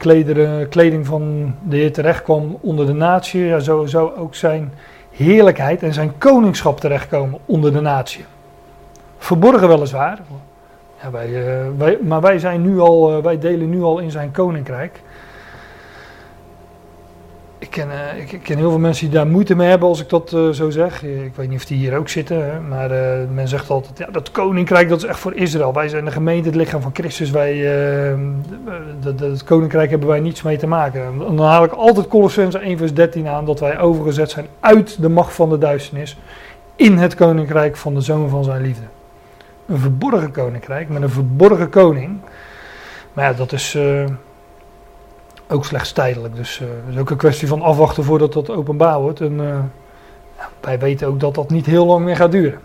kleding van de Heer terecht kwam onder de natie, ja, zo zou ook zijn heerlijkheid en zijn koningschap terechtkomen onder de natie. Verborgen weliswaar. Ja, wij, eh, wij, maar wij, zijn nu al, eh, wij delen nu al in zijn koninkrijk. Ik ken, eh, ik, ken heel veel mensen die daar moeite mee hebben als ik dat eh, zo zeg. Ik weet niet of die hier ook zitten, hè, maar eh, men zegt altijd, ja, dat koninkrijk dat is echt voor Israël. Wij zijn de gemeente, het lichaam van Christus. Wij, eh, het koninkrijk hebben wij niets mee te maken. En dan haal ik altijd Colossense 1 vers 13 aan, dat wij overgezet zijn uit de macht van de duisternis in het koninkrijk van de zoon van zijn liefde. Een verborgen koninkrijk met een verborgen koning. Maar ja, dat is eh, ook slechts tijdelijk. Dus eh, het is ook een kwestie van afwachten voordat dat openbaar wordt. En eh, wij weten ook dat dat niet heel lang meer gaat duren.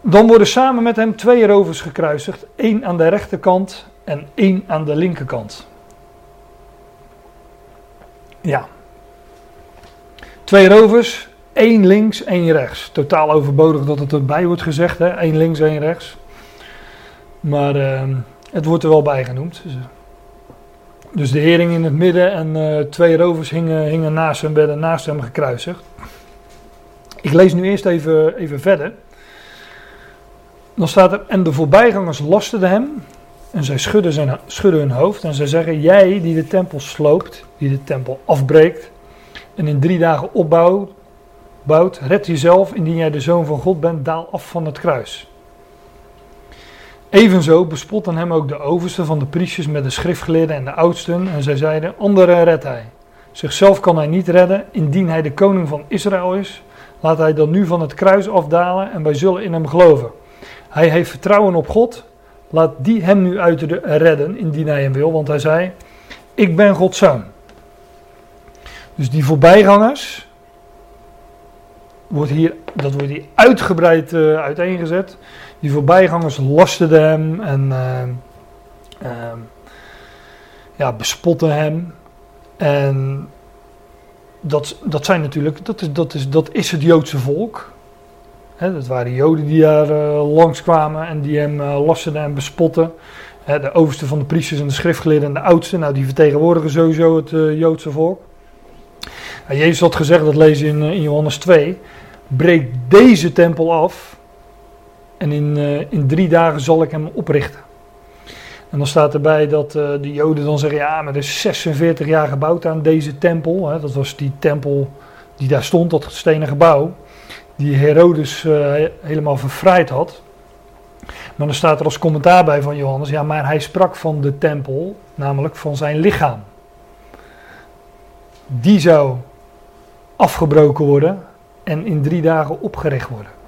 Dan worden samen met hem twee rovers gekruisigd. één aan de rechterkant en één aan de linkerkant. Ja. Twee rovers, één links, één rechts. Totaal overbodig dat het erbij wordt gezegd, hè? één links, één rechts. Maar ehm, het wordt er wel bij genoemd. Dus, de hering in het midden en eh, twee rovers hingen, hingen naast hem, werden naast hem gekruisigd. Ik lees nu eerst even, even verder. Dan staat er, en de voorbijgangers lasterden hem En zij schudden, zijn, schudden hun hoofd en zij zeggen: Jij die de tempel sloopt, die de tempel afbreekt en in drie dagen opbouwt, bouwt, red jezelf indien jij de zoon van God bent, daal af van het kruis. Evenzo bespotten hem ook de overste van de priesters met de schriftgeleerden en de oudsten en zij zeiden: Anderen redt hij. Zichzelf kan hij niet redden, indien hij de koning van Israël is. Laat hij dan nu van het kruis afdalen en wij zullen in hem geloven. Hij heeft vertrouwen op God. Laat die hem nu uit de redden, indien hij hem wil. Want hij zei: Ik ben Gods zoon. Dus die voorbijgangers, wordt hier, dat wordt hier uitgebreid uh, uiteengezet. Die voorbijgangers lasten hem en uh, uh, ja, bespotten hem. En dat, dat zijn natuurlijk, dat is, dat, is, dat is het Joodse volk. He, dat waren Joden die daar uh, langskwamen en die hem uh, lasten en bespotten. De overste van de priesters en de schriftgeleerden en de oudsten, nou die vertegenwoordigen sowieso het uh, Joodse volk. En Jezus had gezegd, dat lezen in, in Johannes 2, breek deze tempel af en in, in drie dagen zal ik hem oprichten. En dan staat erbij dat uh, de Joden dan zeggen: ja, maar er is 46 jaar gebouwd aan deze tempel. Hè. Dat was die tempel die daar stond, dat stenen gebouw. Die Herodes uh, helemaal verfraaid had. Maar dan staat er als commentaar bij van Johannes: ja, maar hij sprak van de tempel, namelijk van zijn lichaam. Die zou afgebroken worden en in drie dagen opgericht worden.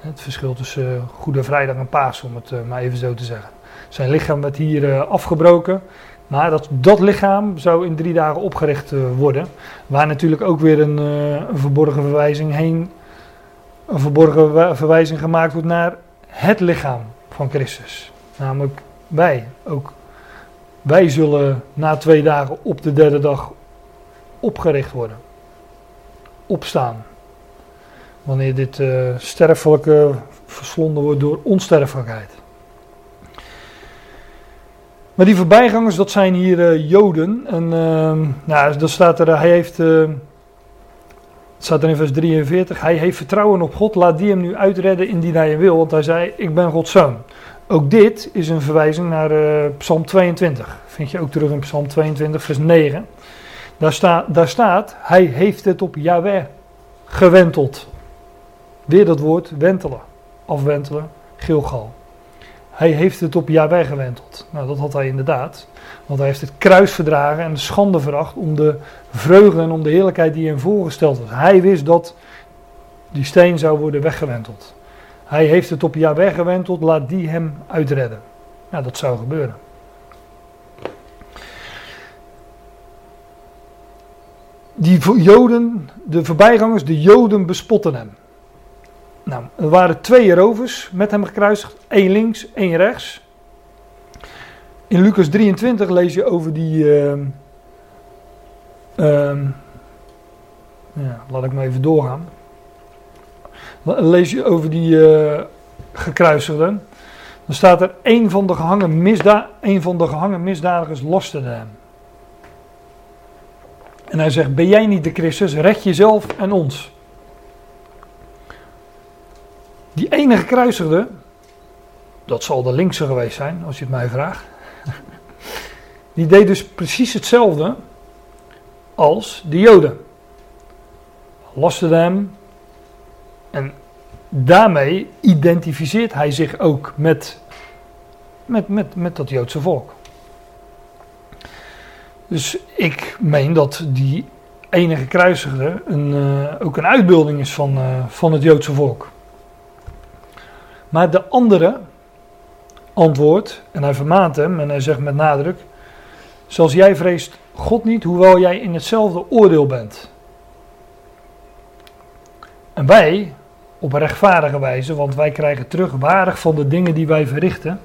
Het verschil tussen uh, Goede Vrijdag en Paas, om het uh, maar even zo te zeggen. Zijn lichaam werd hier uh, afgebroken, maar dat, dat lichaam zou in drie dagen opgericht worden. Waar natuurlijk ook weer een, een verborgen verwijzing heen, een verborgen verwijzing gemaakt wordt naar het lichaam van Christus. Namelijk wij ook. Wij zullen na twee dagen op de derde dag opgericht worden. Opstaan wanneer dit uh, sterfelijke verslonden wordt door onsterfelijkheid. Maar die voorbijgangers, dat zijn hier uh, Joden. En uh, nou, dat staat er, hij heeft, staat er in vers 43, hij heeft vertrouwen op God, laat die hem nu uitredden indien hij wil. Want hij zei, ik ben Gods zoon. Ook dit is een verwijzing naar Psalm 22. Vind je ook terug in Psalm 22, vers 9. Daar, sta, daar staat, hij heeft het op Yahweh gewenteld. Weer dat woord wentelen, afwentelen, Gilgal. Hij heeft het op Yahweh gewenteld. Nou, dat had hij inderdaad. Want hij heeft het kruis verdragen en de schande veracht om de vreugde en om de heerlijkheid die hem voorgesteld was. Hij wist dat die steen zou worden weggewenteld. Hij heeft het op Yahweh gewenteld, laat die hem uitredden. Nou, dat zou gebeuren. Die Joden, de voorbijgangers, de Joden bespotten hem. Nou, er waren twee rovers met hem gekruisigd, één links, één rechts. In Lucas 23 lees je over die. Uh, ja, laat ik maar even doorgaan. Lees je over die uh, gekruisigden. Dan staat er: een van de gehangen, misda een van de gehangen misdadigers lasterde hem. En hij zegt: Ben jij niet de Christus? Red jezelf en ons. Die enige kruisigde, dat zal de linkse geweest zijn, als je het mij vraagt. (laughs) Die deed dus precies hetzelfde als de Joden. Lasterde hem en daarmee identificeert hij zich ook met, met, met, met dat Joodse volk. Dus ik meen dat die enige kruisigde een, uh, ook een uitbeelding is van, uh, van het Joodse volk. Maar de andere antwoordt, en hij vermaant hem, en hij zegt met nadruk: Zoals jij vreest God niet, hoewel jij in hetzelfde oordeel bent. En wij, op rechtvaardige wijze, want wij krijgen terug waardig van de dingen die wij verrichten.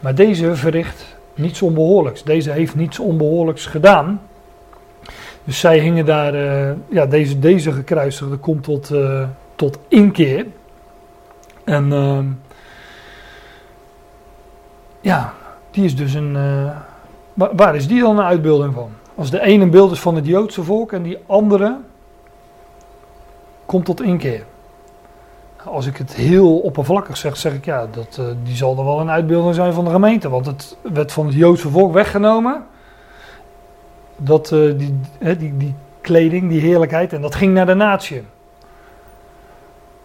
Maar deze verricht niets onbehoorlijks. Deze heeft niets onbehoorlijks gedaan. Dus zij hingen daar, uh, ja, deze, deze gekruisigde komt tot, uh, tot inkeer. En uh, ja, die is dus een. Uh, waar, is die dan een uitbeelding van? Als de ene beeld is van het Joodse volk en die andere komt tot inkeer. Als ik het heel oppervlakkig zeg, zeg ik ja, dat, eh, die zal er wel een uitbeelding zijn van de gemeente. Want het werd van het Joodse volk weggenomen. Dat, eh, die, die, die kleding, die heerlijkheid. En dat ging naar de natie.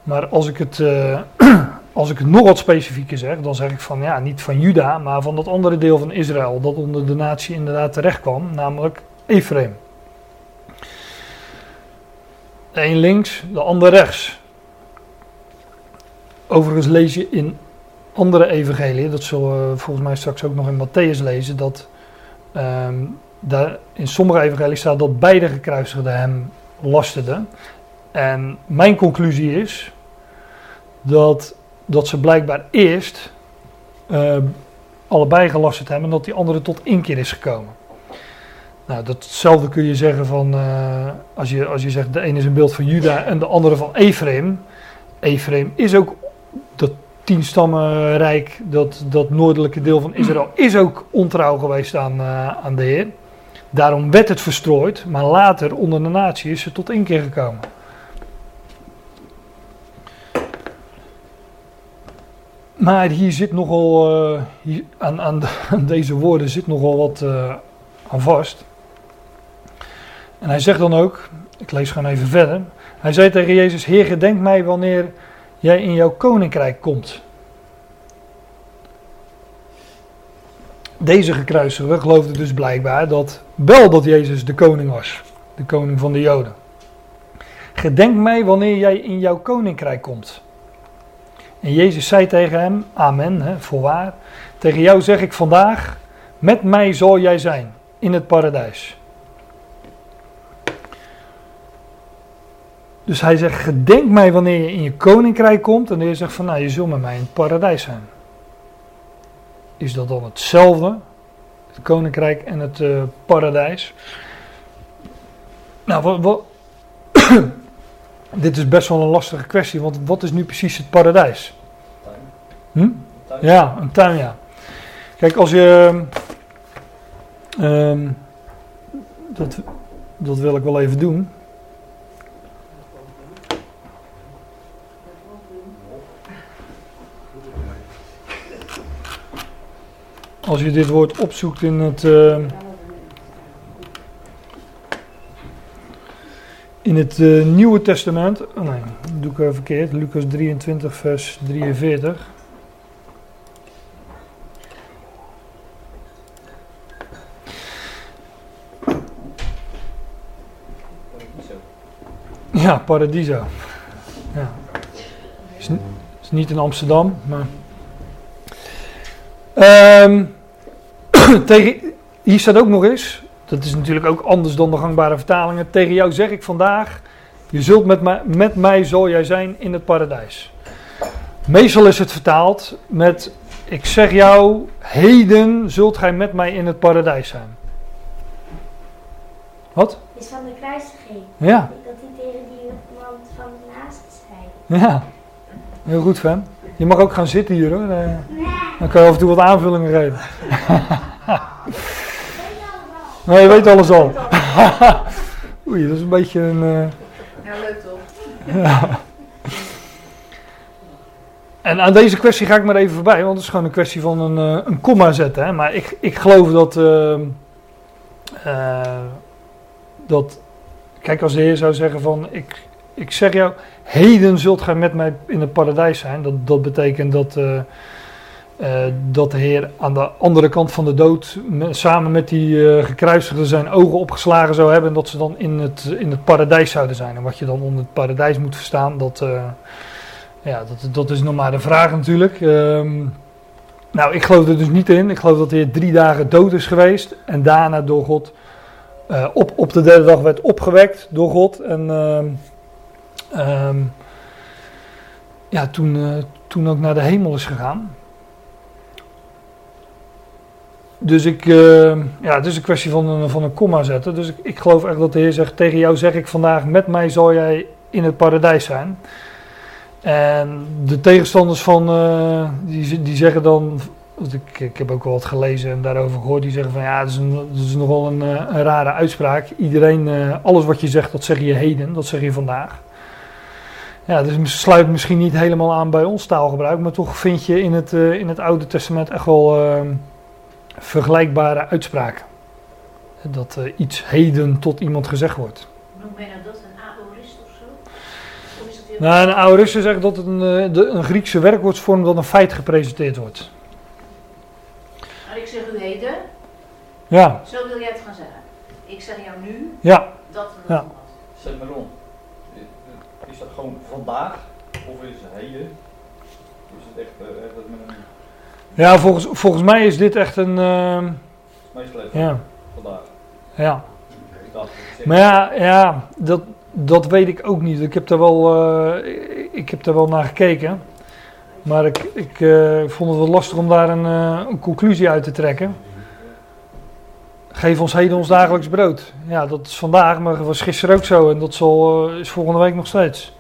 Maar als ik het, eh, (clears throat) als ik nog wat specifieker zeg, dan zeg ik van ja, niet van Juda, maar van dat andere deel van Israël. Dat onder de natie inderdaad terecht kwam, namelijk Ephraim. De een links, de ander rechts. Overigens lees je in andere evangeliën, dat zullen we volgens mij straks ook nog in Matthäus lezen, dat ehm, daar in sommige evangeliën staat dat beide gekruisigden hem lasterden. En mijn conclusie is dat, dat ze blijkbaar eerst uh, allebei gelasterd hebben en dat die andere tot inkeer is gekomen. Nou, datzelfde kun je zeggen van, uh, als, je, als je zegt de ene is een beeld van Juda en de andere van Ephraim. Ephraim is ook dat tienstammenrijk, dat, dat noordelijke deel van Israël, is ook ontrouw geweest aan, uh, aan de Heer. Daarom werd het verstrooid, maar later onder de natie is het tot inkeer gekomen. Maar hier zit nogal, uh, hier, aan, aan, de, (laughs) aan, deze woorden zit nogal wat uh, aan vast. En hij zegt dan ook, ik lees gewoon even verder. Hij zei tegen Jezus, Heer gedenk mij wanneer jij in jouw koninkrijk komt. Deze gekruisigde geloofde dus blijkbaar dat wel dat Jezus de koning was. De koning van de Joden. Gedenk mij wanneer jij in jouw koninkrijk komt. En Jezus zei tegen hem, amen, hè, voorwaar. Tegen jou zeg ik vandaag, met mij zal jij zijn in het paradijs. Dus hij zegt, gedenk mij wanneer je in je koninkrijk komt. En Heer zegt van, nou je zult met mij in het paradijs zijn. Is dat dan hetzelfde? Het koninkrijk en het uh, paradijs? Nou, wat dit is best wel een lastige kwestie, want wat is nu precies het paradijs? Hm? Ja, een tuin, ja. Kijk, als je. Um, dat, dat wil ik wel even doen. Als je dit woord opzoekt in het. Uh, in het uh, Nieuwe Testament. Oh nee, doe ik even verkeerd. Lucas 23, vers 43. Ja, Paradiso. Ja. Is, is niet in Amsterdam, maar. Um, (clears throat) tegen, hier staat ook nog eens, dat is natuurlijk ook anders dan de gangbare vertalingen. Tegen jou zeg ik vandaag, je zult met mij, met mij zal jij zijn in het paradijs. Meestal is het vertaald met, ik zeg jou, heden zult gij met mij in het paradijs zijn. Wat? Is van de kruisiging. Ja. Dat hij tegen die man van naast zei. Ja, heel goed Fem. Je mag ook gaan zitten hier hoor. Dan kan je af en toe wat aanvullingen geven. (laughs) Nee, je weet alles al. (laughs) Oei, dat is een beetje een. Uh... Ja, leuk toch? ja. En aan deze kwestie ga ik maar even voorbij, want het is gewoon een kwestie van een, uh, een komma zetten. Hè. Maar ik, ik geloof dat, uh, dat. Kijk, als de Heer zou zeggen van. Ik, ik zeg jou, heden zult gij met mij in het paradijs zijn. Dat, dat betekent dat. Uh, dat de Heer aan de andere kant van de dood samen met die uh, zijn ogen opgeslagen zou hebben en dat ze dan in het, in het paradijs zouden zijn. En wat je dan onder het paradijs moet verstaan, dat, uh, ja, dat, dat is nog maar de vraag natuurlijk. Um, nou, ik geloof er dus niet in. Ik geloof dat de Heer drie dagen dood is geweest en daarna door God op, op de derde dag werd opgewekt door God. En um, ja, toen, toen ook naar de hemel is gegaan. Dus ik, uh, ja, het is een kwestie van een, van een komma zetten. Dus ik, ik geloof echt dat de Heer zegt, tegen jou zeg ik vandaag, met mij zal jij in het paradijs zijn. En de tegenstanders van, uh, die, die zeggen dan, ik, ik heb ook wel wat gelezen en daarover gehoord, die zeggen van ja, dat is, dat is nogal een, een rare uitspraak. Iedereen, alles wat je zegt, dat zeg je heden, dat zeg je vandaag. Ja, dus sluit misschien niet helemaal aan bij ons taalgebruik, maar toch vind je in het, eh, in het Oude Testament echt wel vergelijkbare uitspraken. Dat eh, iets heden tot iemand gezegd wordt. Noem mij nou dat een aorist of zo? Of is het. Nou, een aorist is echt dat het een, eh, de, een Griekse werkwoordsvorm dat een feit gepresenteerd wordt. Maar ik zeg u heden, Ja, zo wil jij het gaan zeggen. Ik zeg jou nu ja. dat en Ja. Zeg maar is dat gewoon vandaag of is het heden? Is het echt, eh, dat met een, Ja, volgens, volgens mij is dit echt een. ehm, meestal even ja, vandaag. ja. Maar ja, ja dat, dat weet ik ook niet. Ik heb daar wel, eh, ik- heb daar wel naar gekeken. Maar ik, ik eh, vond het wel lastig om daar een, eh, een conclusie uit te trekken. Geef ons heden ons dagelijks brood. Ja, dat is vandaag, maar dat was gisteren ook zo. En dat zal, eh, is volgende week nog steeds.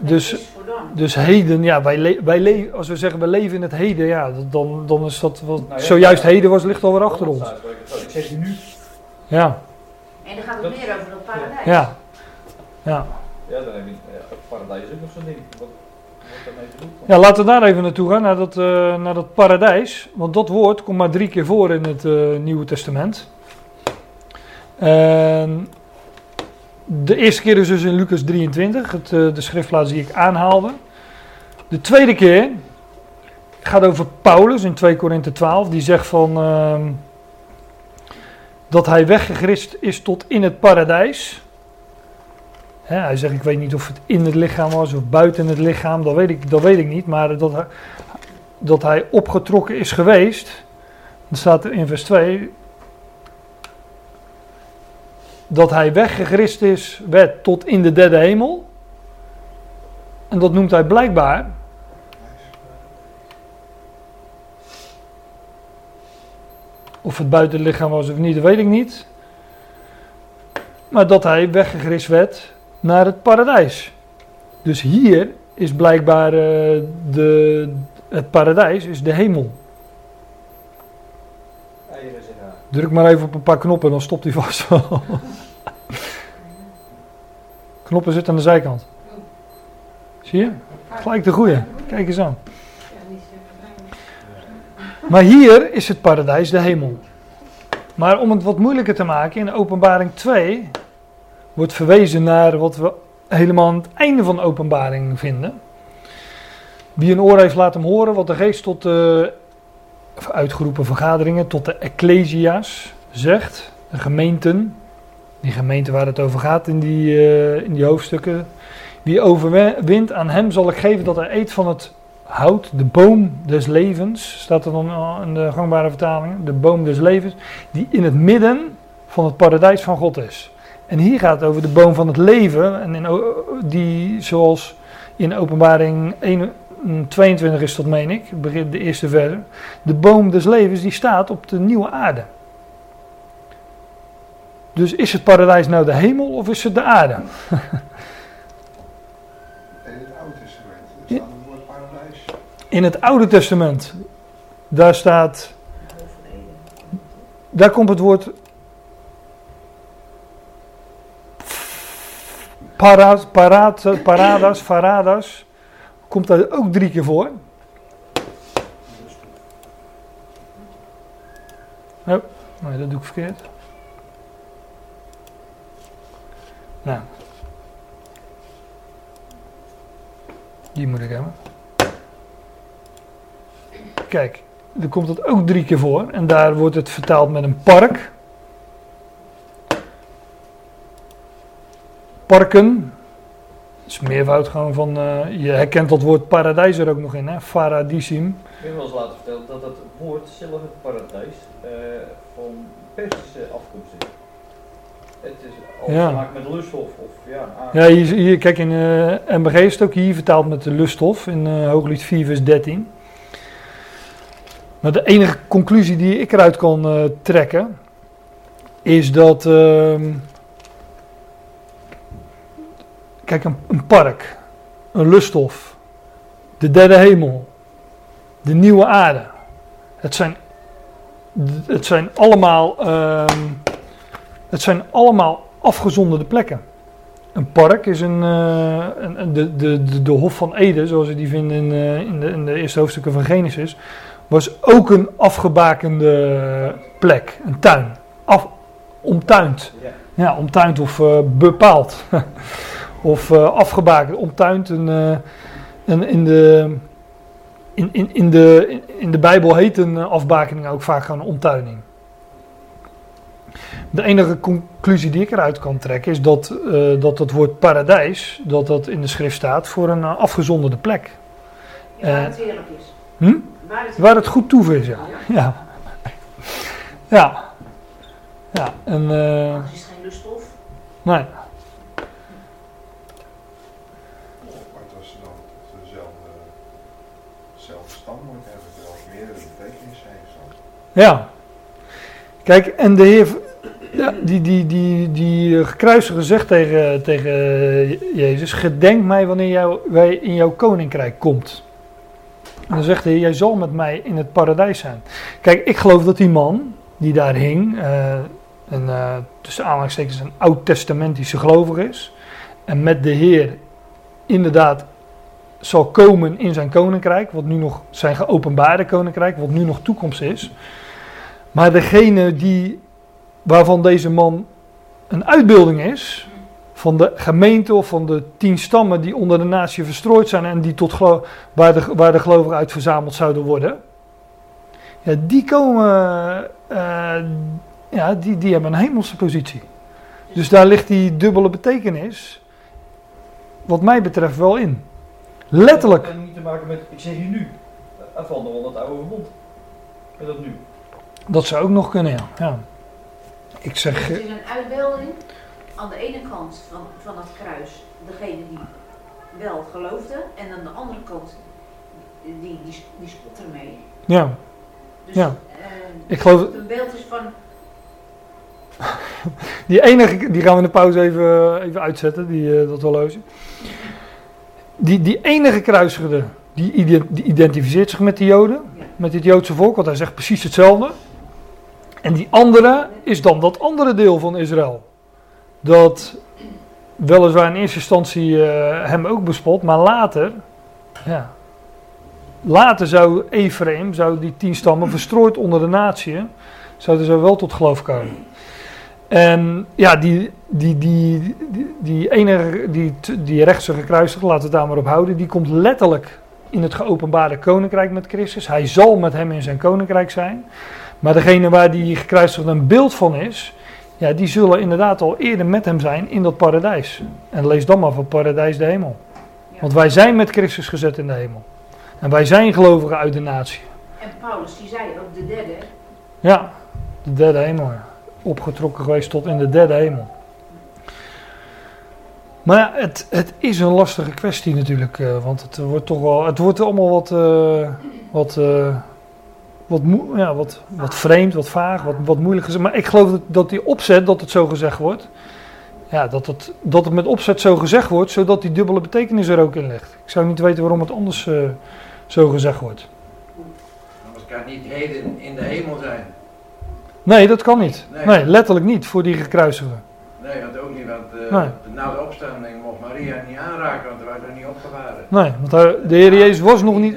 En Dus-. Dus heden, ja, wij, le- wij le- als we zeggen we leven in het heden, ja, dan, dan is dat wat Nou ja, zojuist ja. heden was, ligt alweer achter ons. Ik zeg je nu. Ja, En dan gaat het meer over dat paradijs. ja, ja. Ja, dan heb je paradijs is ook nog zo'n ding. Wat, wat daarmee te doen? Ja, laten we daar even naartoe gaan, naar dat, eh, naar dat paradijs. Want dat woord komt maar drie keer voor in het eh, Nieuwe Testament. En de eerste keer is dus in Lucas 23, het, eh, de schriftplaats die ik aanhaalde. De tweede keer gaat over Paulus in 2 Korinthe 12. Die zegt van ehm, dat hij weggegrist is tot in het paradijs. Hij zegt, ik weet niet of het in het lichaam was of buiten het lichaam, dat weet ik, dat weet ik niet. Maar dat dat hij opgetrokken is geweest, dan staat er in vers 2, dat hij weggegrist is, werd tot in de derde hemel. En dat noemt hij blijkbaar. Of het buiten het lichaam was of niet, dat weet ik niet. Maar dat hij weggegrist werd naar het paradijs. Dus hier is blijkbaar eh, de, het paradijs, is de hemel. Eieren zeg ja. Druk maar even op een paar knoppen, dan stopt hij vast wel. knoppen zitten aan de zijkant. Zie je? Gelijk de goeie. Kijk eens aan. Maar hier is het paradijs de hemel. Maar om het wat moeilijker te maken, in openbaring 2 wordt verwezen naar wat we helemaal aan het einde van de openbaring vinden. Wie een oor heeft, laat hem horen wat de geest tot de uitgeroepen vergaderingen, tot de ecclesia's zegt. De gemeenten, die gemeenten waar het over gaat in die, eh, in die hoofdstukken. Wie overwint, aan hem zal ik geven dat hij eet van het hout, de boom des levens, staat er dan in de gangbare vertalingen, de boom des levens, die in het midden van het paradijs van God is. En hier gaat het over de boom van het leven, en in, die zoals in openbaring 1, 22 is dat meen ik, de eerste verse, de boom des levens die staat op de nieuwe aarde. Dus is het paradijs nou de hemel of is het de aarde? (laughs) In het Oude Testament staat het woord paradijs. In het Oude Testament, daar staat, daar komt het woord para, paraat, paradas, faradas, komt daar ook drie keer voor. Oh, nee, dat doe ik verkeerd. Nou. Die moet ik hebben. Kijk, er komt het ook drie keer voor. En daar wordt het vertaald met een park. Parken. Dat is meervoud gewoon van. eh, je herkent dat woord paradijs er ook nog in, hè? Paradisim. Ik heb wel eens laten vertellen dat het woord zelf het paradijs eh, van Persische afkomst is. Het is al Ja. te maken met lusthof of ja, Ja, hier, hier kijk in eh MBG is het ook hier vertaald met de lusthof in eh Hooglied 4, vers 13. Maar de enige conclusie die ik eruit kan trekken is dat. Kijk, een, een park, een lusthof, de derde hemel, de nieuwe aarde. Het zijn, het zijn allemaal. ehm, het zijn allemaal afgezonderde plekken. een park is een, eh, een, de, de, de, de Hof van Eden, zoals we die vinden in, eh, in, de, in de eerste hoofdstukken van Genesis, was ook een afgebakende plek, een tuin. Af, omtuind. Ja. Ja, omtuind of eh, bepaald. (laughs) of eh, afgebakend, omtuind. Een, eh, een, in, de, in, in, in, de, in, de Bijbel heet een eh, afbakening ook vaak gewoon een omtuining. De enige conclusie die ik eruit kan trekken is dat, eh, dat het woord paradijs, dat dat in de schrift staat voor een afgezonderde plek. Ja, waar het heerlijk is. Hm? Waar het, Waar het goed toe is, ja. Ja. Ja. Ja, en eh, Anders is het geen luststof. nee. Maar als ze dan dezelfde, dezelfde stam moet hebben, terwijl het meerdere betekenissen heeft. dan. Ja. Kijk, en de Heer, ja, die, die, die, die eh, gekruisigde zegt tegen, tegen Jezus: Gedenk mij wanneer jou, wij in jouw koninkrijk komt. En dan zegt hij: Jij zal met mij in het paradijs zijn. Kijk, ik geloof dat die man die daar hing, eh, een, eh, tussen aanhalingstekens een oud-testamentische gelovige is. En met de Heer inderdaad zal komen in zijn koninkrijk, wat nu nog zijn geopenbaarde koninkrijk, wat nu nog toekomst is. Maar degene die, waarvan deze man een uitbeelding is, van de gemeente of van de tien stammen die onder de natie verstrooid zijn en die tot waar, de, waar de gelovigen uit verzameld zouden worden, ja, die komen, eh, ja, die, die hebben een hemelse positie. Dus daar ligt die dubbele betekenis, wat mij betreft, wel in. Letterlijk. Heeft niet te maken met, ik zeg je nu, eh, van de 100 oude verbond. Met dat nu. Dat zou ook nog kunnen, ja. ja. Ik zeg, Het eh, is een uitbeelding aan de ene kant van, van het kruis, degene die wel geloofde, en aan de andere kant, die, die, die spot ermee. ja, Dus Ja. eh, ik geloof, het een beeld is van, (laughs) die enige, die gaan we in de pauze even, even uitzetten, die, eh, dat horloge. Die, die enige kruisigde, die, die identificeert zich met de Joden, ja, met het Joodse volk, want hij zegt precies hetzelfde. En die andere is dan dat andere deel van Israël. Dat weliswaar in eerste instantie eh, hem ook bespot, maar later, ja, later zou Ephraim, zou die tien stammen verstrooid onder de natie, zouden ze wel tot geloof komen. En ja, die, die, die, die, enige, die, die rechtse gekruisigde, laten we het daar maar op houden, die komt letterlijk in het geopenbaarde koninkrijk met Christus. Hij zal met hem in zijn koninkrijk zijn. Maar degene waar die gekruisigde een beeld van is, ja, die zullen inderdaad al eerder met hem zijn in dat paradijs. En lees dan maar van paradijs de hemel. Want wij zijn met Christus gezet in de hemel. En wij zijn gelovigen uit de natie. En Paulus die zei ook de derde, Ja, de derde hemel. Opgetrokken geweest tot in de derde hemel. Maar ja, het, het is een lastige kwestie natuurlijk. eh, want het wordt toch wel. Het wordt allemaal wat. eh, wat, eh, wat, moe- ja, wat, wat vreemd, wat vaag, wat, wat moeilijk gezegd. Maar ik geloof dat, dat die opzet, dat het zo gezegd wordt. Ja, dat het, dat het met opzet zo gezegd wordt, zodat die dubbele betekenis er ook in ligt. Ik zou niet weten waarom het anders eh, zo gezegd wordt. Anders kan het niet heden in de hemel zijn. Nee, dat kan niet. Nee. Nee, letterlijk niet voor die gekruisigen. Nee, want ook niet, want eh, Nee. na de opstanding mocht Maria niet aanraken, want hij was er niet opgevaren. Nee, want hij- de Heer Jezus was nog niet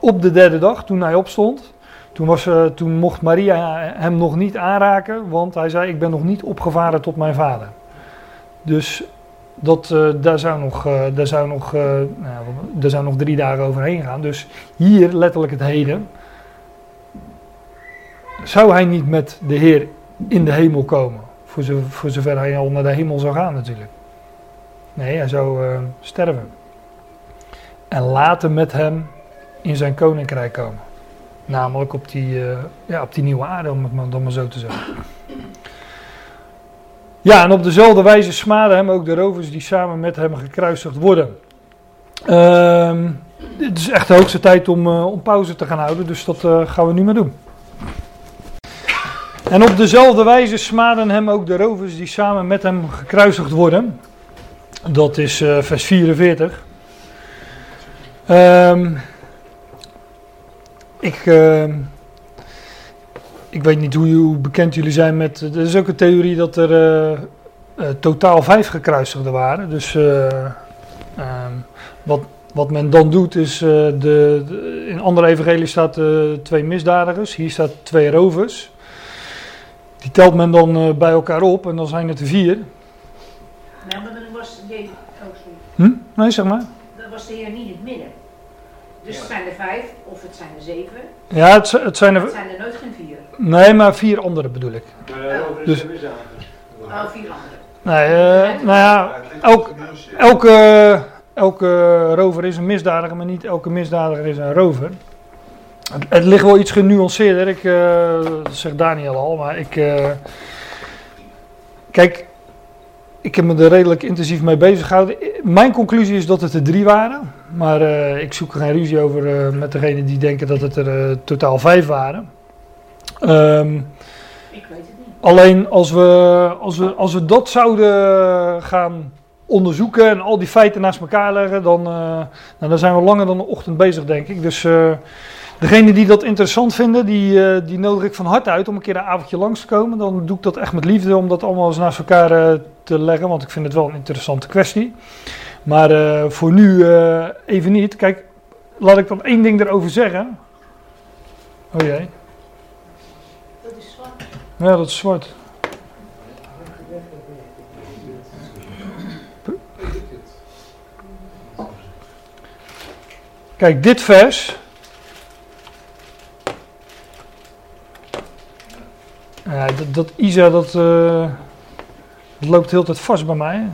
Op de derde dag toen hij opstond. Toen, was, eh, toen mocht Maria hem nog niet aanraken, want hij zei: Ik ben nog niet opgevaren tot mijn vader. Dus dat, eh, daar, zou nog, eh, daar, zou nog, nou, daar zou nog drie dagen overheen gaan. Dus hier, letterlijk het heden, zou hij niet met de Heer in de hemel komen. Voor, voor zover hij al naar de hemel zou gaan, natuurlijk. Nee, hij zou sterven. En later met hem in zijn koninkrijk komen. Namelijk op die, eh, ja, op die nieuwe aarde, om het maar, dan maar zo te zeggen. Ja, en op dezelfde wijze smaden hem ook de rovers die samen met hem gekruisigd worden. Ehm, het is echt de hoogste tijd om, eh, pauze te gaan houden, dus dat eh, gaan we nu maar doen. En op dezelfde wijze smaden hem ook de rovers die samen met hem gekruisigd worden. Dat is vers 44. Ehm, ik, ehm, ik weet niet hoe, hoe bekend jullie zijn met. Er is ook een theorie dat er. eh, eh, totaal vijf gekruisigden waren. Dus eh, ehm, wat, wat men dan doet is, de, de- in andere evangelie staat twee misdadigers, hier staat twee rovers. Die telt men dan bij elkaar op en dan zijn het er vier. Nou, maar dan was Jezus, oh sorry, Hm? Nee, zeg maar. dan was de Heer niet in het midden. Dus het zijn er vijf, of het zijn er zeven. Ja, het, het zijn Het er. zijn er nooit geen vier. Nee, maar vier andere bedoel ik. Dus- misdaad. Oh, vier andere. Nee, eh, nou ja, het elk- elke, elke rover is een misdadiger, maar niet elke misdadiger is een rover. Het, het ligt wel iets genuanceerder, ik, eh, dat zegt Daniel al, maar ik. eh, kijk, ik heb me er redelijk intensief mee bezig gehouden. Mijn conclusie is dat het er drie waren, maar eh, ik zoek er geen ruzie over eh, met degene die denken dat het er eh, totaal vijf waren. Ehm. Ik weet het niet. Alleen als we, als, we, als we dat zouden gaan onderzoeken en al die feiten naast elkaar leggen, dan, nou, dan zijn we langer dan een ochtend bezig, denk ik. Dus degene die dat interessant vinden, die, die nodig ik van harte uit om een keer een avondje langs te komen. Dan doe ik dat echt met liefde om dat allemaal eens naast elkaar te leggen, want ik vind het wel een interessante kwestie. Maar eh, voor nu eh, even niet. Kijk, laat ik dan één ding erover zeggen. Oh jee, Dat is zwart. ja, dat is zwart. Kijk, dit vers. Ja, dat, dat Isa, dat, eh, dat loopt de hele tijd vast bij mij.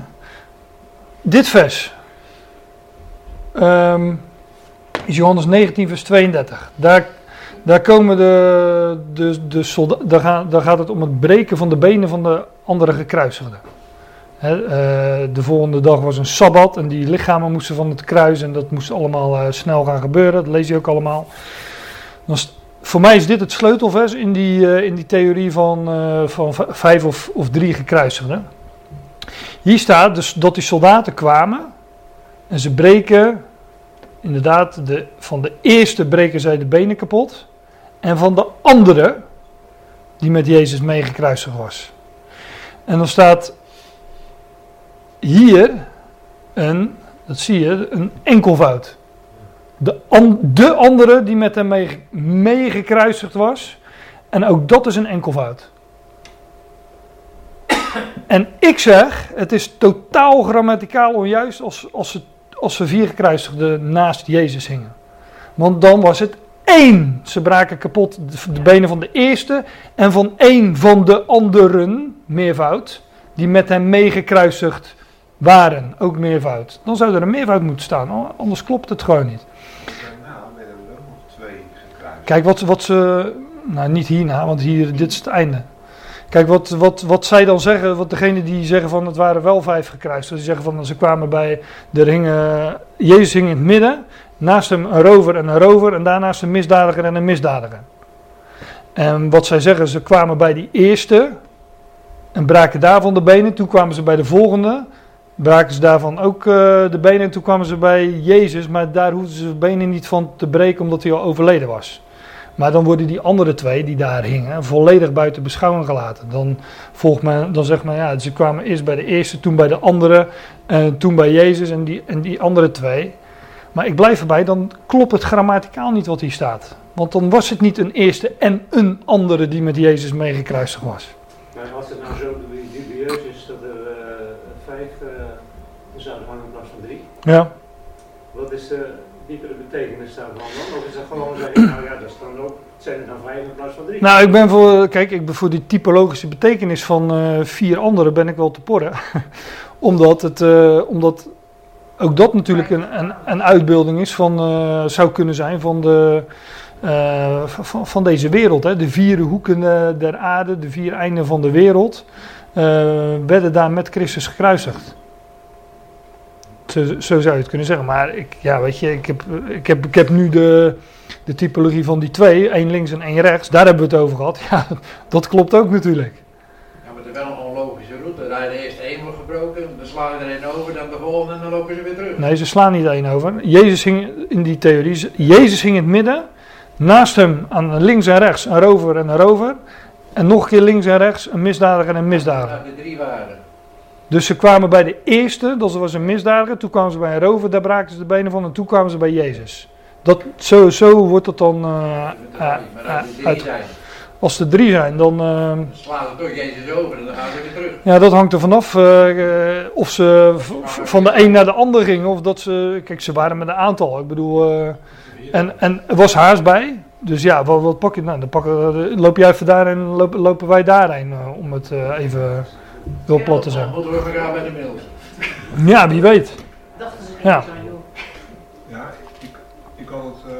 Dit vers. Ehm, is Johannes 19, vers 32. Daar, daar komen de, de, de soldaten, daar, gaat het om het breken van de benen van de andere gekruisigden. Eh, de volgende dag was een sabbat en die lichamen moesten van het kruis en dat moest allemaal eh, snel gaan gebeuren. Dat lees je ook allemaal. Voor mij is dit het sleutelvers in die, eh, in die theorie van, van vijf of, of drie gekruisigden. Hier staat dus dat die soldaten kwamen en ze breken, inderdaad, de, van de eerste breken zij de benen kapot en van de andere die met Jezus meegekruisigd was. En dan staat hier een, dat zie je, een enkelvoud. De, de andere die met hem mee, meegekruisigd was. En ook dat is een enkelvoud. En ik zeg, het is totaal grammaticaal onjuist als, als, ze, als ze vier gekruisigden naast Jezus hingen. Want dan was het één. Ze braken kapot de, de benen van de eerste en van één van de anderen, meervoud, die met hem meegekruisigd waren, ook meervoud. Dan zou er een meervoud moeten staan, an- anders klopt het gewoon niet. Daarna werden er ook nog twee gekruist. Kijk, wat, wat ze. Nou, niet hierna, want hier, dit is het einde. Kijk, wat, wat, wat zij dan zeggen, wat degene die zeggen van het waren wel vijf gekruist. Die zeggen van ze kwamen bij. Er hingen, Jezus hing in het midden. Naast hem een rover en een rover. En daarnaast een misdadiger en een misdadiger. En wat zij zeggen, ze kwamen bij die eerste. En braken daarvan de benen. Toen kwamen ze bij de volgende. Braken ze daarvan ook eh, de benen. En toen kwamen ze bij Jezus. Maar daar hoefden ze de benen niet van te breken, omdat hij al overleden was. Maar dan worden die andere twee die daar hingen volledig buiten beschouwing gelaten. Dan, volgt men, dan zegt men ja, ze kwamen eerst bij de eerste, toen bij de andere, en toen bij Jezus en die, en die andere twee. Maar ik blijf erbij, dan klopt het grammaticaal niet wat hier staat. Want dan was het niet een eerste en een andere die met Jezus meegekruisigd was. Maar als het nou zo dubieus is dat er eh, vijf eh, zouden hangen in plaats van drie, Ja. wat is de diepere betekenis daarvan dan? Of is dat gewoon zeggen, nou ja, dat is dan ook, zijn er dan vijf in plaats van drie? Nou, ik ben voor, kijk, ik ben voor die typologische betekenis van eh, vier anderen ben ik wel te porren. (laughs) omdat, het, eh, omdat ook dat natuurlijk een, een, een uitbeelding is van, eh, zou kunnen zijn van, de, van, van deze wereld. Hè. De vier hoeken der aarde, de vier einden van de wereld, werden daar met Christus gekruisigd. Zo, zo zou je het kunnen zeggen. Maar ik, ja, weet je, ik heb, ik heb, ik heb nu de, de typologie van die twee, één links en één rechts, daar hebben we het over gehad. (laughs) Ja, dat klopt ook natuurlijk. Ja, maar het is wel een onlogische route. Daar de eerste één wordt gebroken, dan slaan er één over, dan de volgende en dan lopen ze weer terug. Nee, ze slaan niet één over. Jezus hing in die theorie, Jezus hing in het midden, naast hem aan links en rechts een rover en een rover. En nog een keer links en rechts een misdadiger en een misdadiger. Dat de drie waren. Dus ze kwamen bij de eerste, dat was een misdadiger. Toen kwamen ze bij een rover, daar braken ze de benen van. En toen kwamen ze bij Jezus. Dat, zo, zo wordt het dan eh, eh, eh, als drie uit. zijn, Als er drie zijn, dan... slaan ze toch Jezus over en dan gaan ze weer terug. ja, dat hangt er vanaf of ze van de een naar de ander gingen. Of dat ze... Kijk, ze waren met een aantal. Ik bedoel... en, en er was haast bij. Dus ja, wat, wat pak je? Nou, dan pakken, loop jij even daar en lopen, wij daarheen. om het even heel plat te Dan zeggen. moeten we elkaar bij de middel. Ja, wie weet. Dachten ze niet Ja. aan, joh. Ja, ik, ik had het eh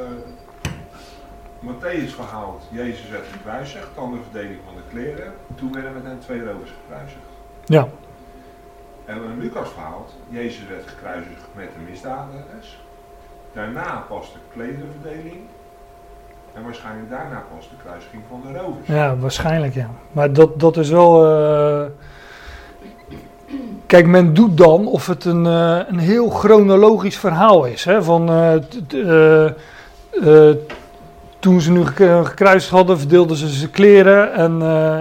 Matthäus verhaald. Jezus werd gekruisigd, dan de verdeling van de kleren. Toen werden met hen twee rovers gekruisigd. Ja. En in Lucas verhaalt, Jezus werd gekruisigd met de misdadigers. Daarna pas de klerenverdeling. En waarschijnlijk daarna pas de kruisiging van de rovers. Ja, waarschijnlijk ja. Maar dat, dat is wel. eh, Kijk, men doet dan of het een, eh, een heel chronologisch verhaal is. Hè? Van, eh, eh, toen ze nu gek- gekruisigd hadden, verdeelden ze zijn kleren. En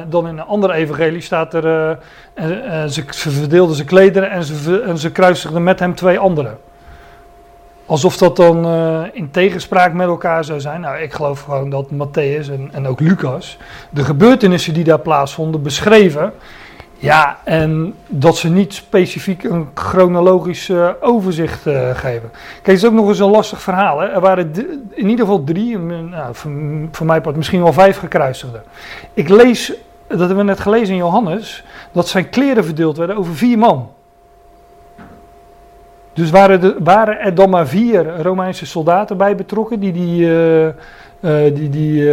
dan in een andere evangelie staat er. en, ze, ze verdeelden zijn klederen en ze, en ze kruisigden met hem twee anderen. Alsof dat dan in tegenspraak met elkaar zou zijn. Nou, ik geloof gewoon dat Matthäus en, en ook Lucas de gebeurtenissen die daar plaatsvonden beschreven. Ja, en dat ze niet specifiek een chronologisch overzicht eh, geven. Kijk, het is ook nog eens een lastig verhaal. Hè? Er waren in ieder geval drie, nou, voor, voor mij part misschien wel vijf gekruisigden. Ik lees, dat hebben we net gelezen in Johannes, dat zijn kleren verdeeld werden over vier man. Dus waren, waren er dan maar vier Romeinse soldaten bij betrokken die die, eh, die, die